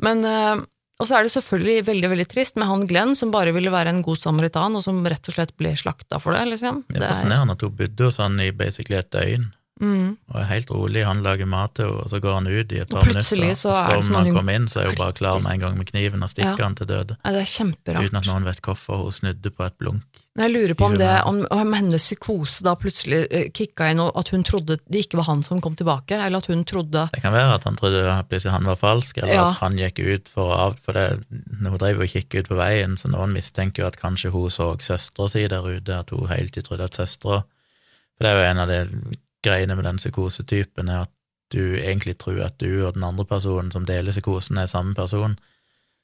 Men, eh, og så er det selvfølgelig veldig, veldig trist med han Glenn, som bare ville være en god samaritan, og som rett og slett ble slakta for det, liksom. Det er er, fascinerende at hun bodde hos han i basically et døgn, mm, og er helt rolig. Han lager mat til henne, og så går han ut i et par Og minutter. så er og så som når han kommer inn, så er hun bare klar med en gang med kniven og stikker Ja. han til døde. Ja, det er kjemperart. Uten at noen vet hvorfor hun snudde på et blunk. Jeg lurer på om, det, om, om hennes psykose da plutselig eh, kicka inn, og at hun trodde det ikke var han som kom tilbake, eller at hun trodde Det kan være at han trodde plutselig han var falsk, eller Ja. at han gikk ut for å av... For det, hun drev og kikket ut på veien, så noen mistenker jo at kanskje hun så søstera si der ute, at hun hele tiden trodde at søstera For det er jo en av de greiene med den psykosetypen, er at du egentlig tror at du og den andre personen som deler psykosen, er samme person.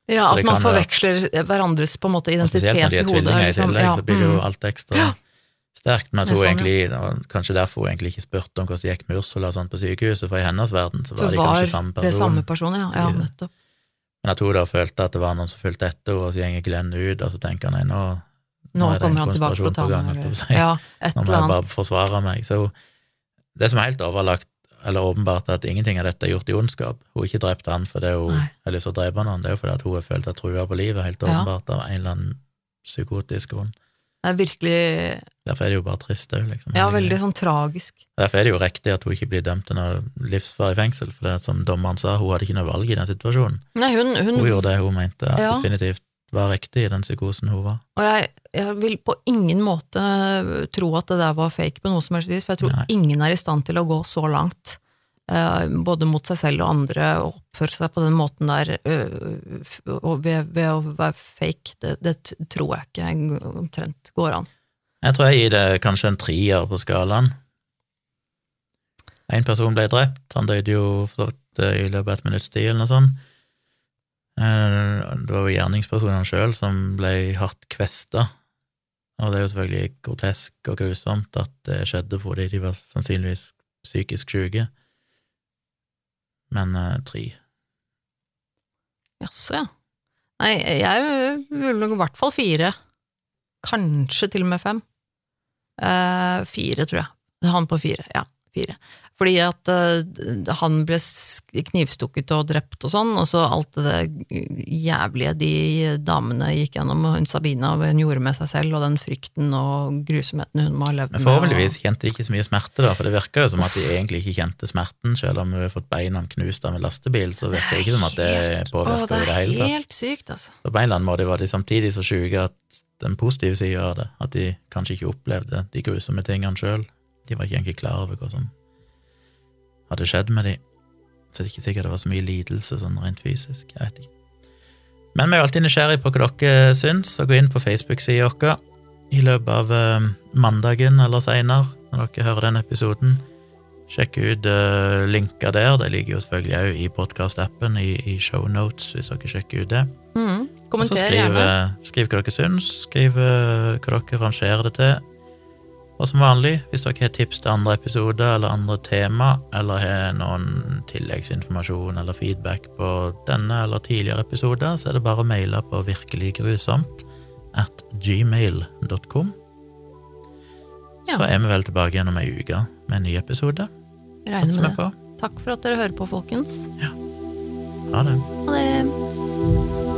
Ja, at man forveksler være- hverandres på en måte identitet spesielt når de i er hodet. tvillinger i liksom. tillegg, Ja, så blir det jo mm. alt ekstra sterkt. Men Det er hun sånn, egentlig, og kanskje derfor hun egentlig ikke spurte om hvordan det gikk med Ursula og sånt på sykehuset, for i hennes verden så Så var kanskje var samme det person. samme person, ja. ja nettopp. Men at hun da følte at det var noen som fulgte etter henne, og så gjenger Glenn ut, og så tenker han nei, nå, Nå er det en konspirasjon på gang, holdt jeg på å si. Ja, nå må jeg bare forsvare meg. Så hun- det som er helt overlagt, eller åpenbart, er at ingenting av dette er gjort i ondskap. Hun har ikke drept han fordi hun Nei. har lyst til å drepe noen, det er jo fordi at hun har følt seg trua på livet, helt Ja. åpenbart, av en eller annen psykotisk grunn. Det er virkelig Derfor er det jo bare trist òg, liksom. Ja, veldig sånn tragisk. Derfor er det jo riktig at hun ikke blir dømt til noe livsvarig fengsel, for det som dommeren sa, hun hadde ikke noe valg i den situasjonen. Nei, hun, hun Hun gjorde det hun mente Ja. definitivt var riktig i den psykosen hun var. Og jeg, jeg vil på ingen måte tro at det der var fake på noe som helst vis, for jeg tror Nei. ingen er i stand til å gå så langt, eh, både mot seg selv og andre, og oppføre seg på den måten der og ved, ved å være fake. Det, det tror jeg ikke omtrent går an. Jeg tror jeg gir det kanskje en trier på skalaen. En person ble drept, han døde jo for så vidt eh, i løpet av et minutts tid eller noe sånt. Det var jo gjerningspersonene sjøl som ble hardt kvesta, og det er jo selvfølgelig grotesk og grusomt at det skjedde fordi de var sannsynligvis psykisk syke. Men eh, tre. Jaså, ja. Nei, jeg ville nok i hvert fall fire. Kanskje til og med fem. Eh, fire, tror jeg. Han på fire, ja. Fire. Fordi at uh, han ble knivstukket og drept og sånn, og så alt det jævlige de damene gikk gjennom, og hun Sabina hun gjorde med seg selv, og den frykten og grusomheten hun må ha levd med. Men med. forhåpentligvis kjente de ikke så mye smerte, da, for det virker jo som at de egentlig ikke kjente smerten, selv om hun har fått beina knust av en lastebil, så virker det ikke som at det påvirker Å, i det hele Det tatt. er helt sykt, altså. Så på en eller annen måte var de samtidig så sjuke at den positive sida av det, at de kanskje ikke opplevde de grusomme tingene sjøl. De var ikke egentlig klar over hva som hadde skjedd med de. Så det er ikke sikkert det var så mye lidelse sånn rent fysisk. Jeg vet ikke. Men vi er jo alltid nysgjerrig på hva dere syns, og gå inn på Facebook-sida vår i løpet av eh, mandagen eller seinere, når dere hører den episoden. Sjekk ut uh, linker der. Det ligger jo selvfølgelig òg i podkast-appen, i, i shownotes, hvis dere sjekker ut det. Mm. Og så skriv, eh, skriv hva dere syns, skriv eh, hva dere rangerer det til. Og som vanlig, hvis dere har tips til andre episoder eller andre tema, eller har noen tilleggsinformasjon eller feedback på denne eller tidligere episoder, så er det bare å maile på virkeliggrusomt at gmail.com. Ja. Så er vi vel tilbake gjennom om ei uke med en ny episode. Regner med det. på. Takk for at dere hører på, folkens. Ha det. Ha det.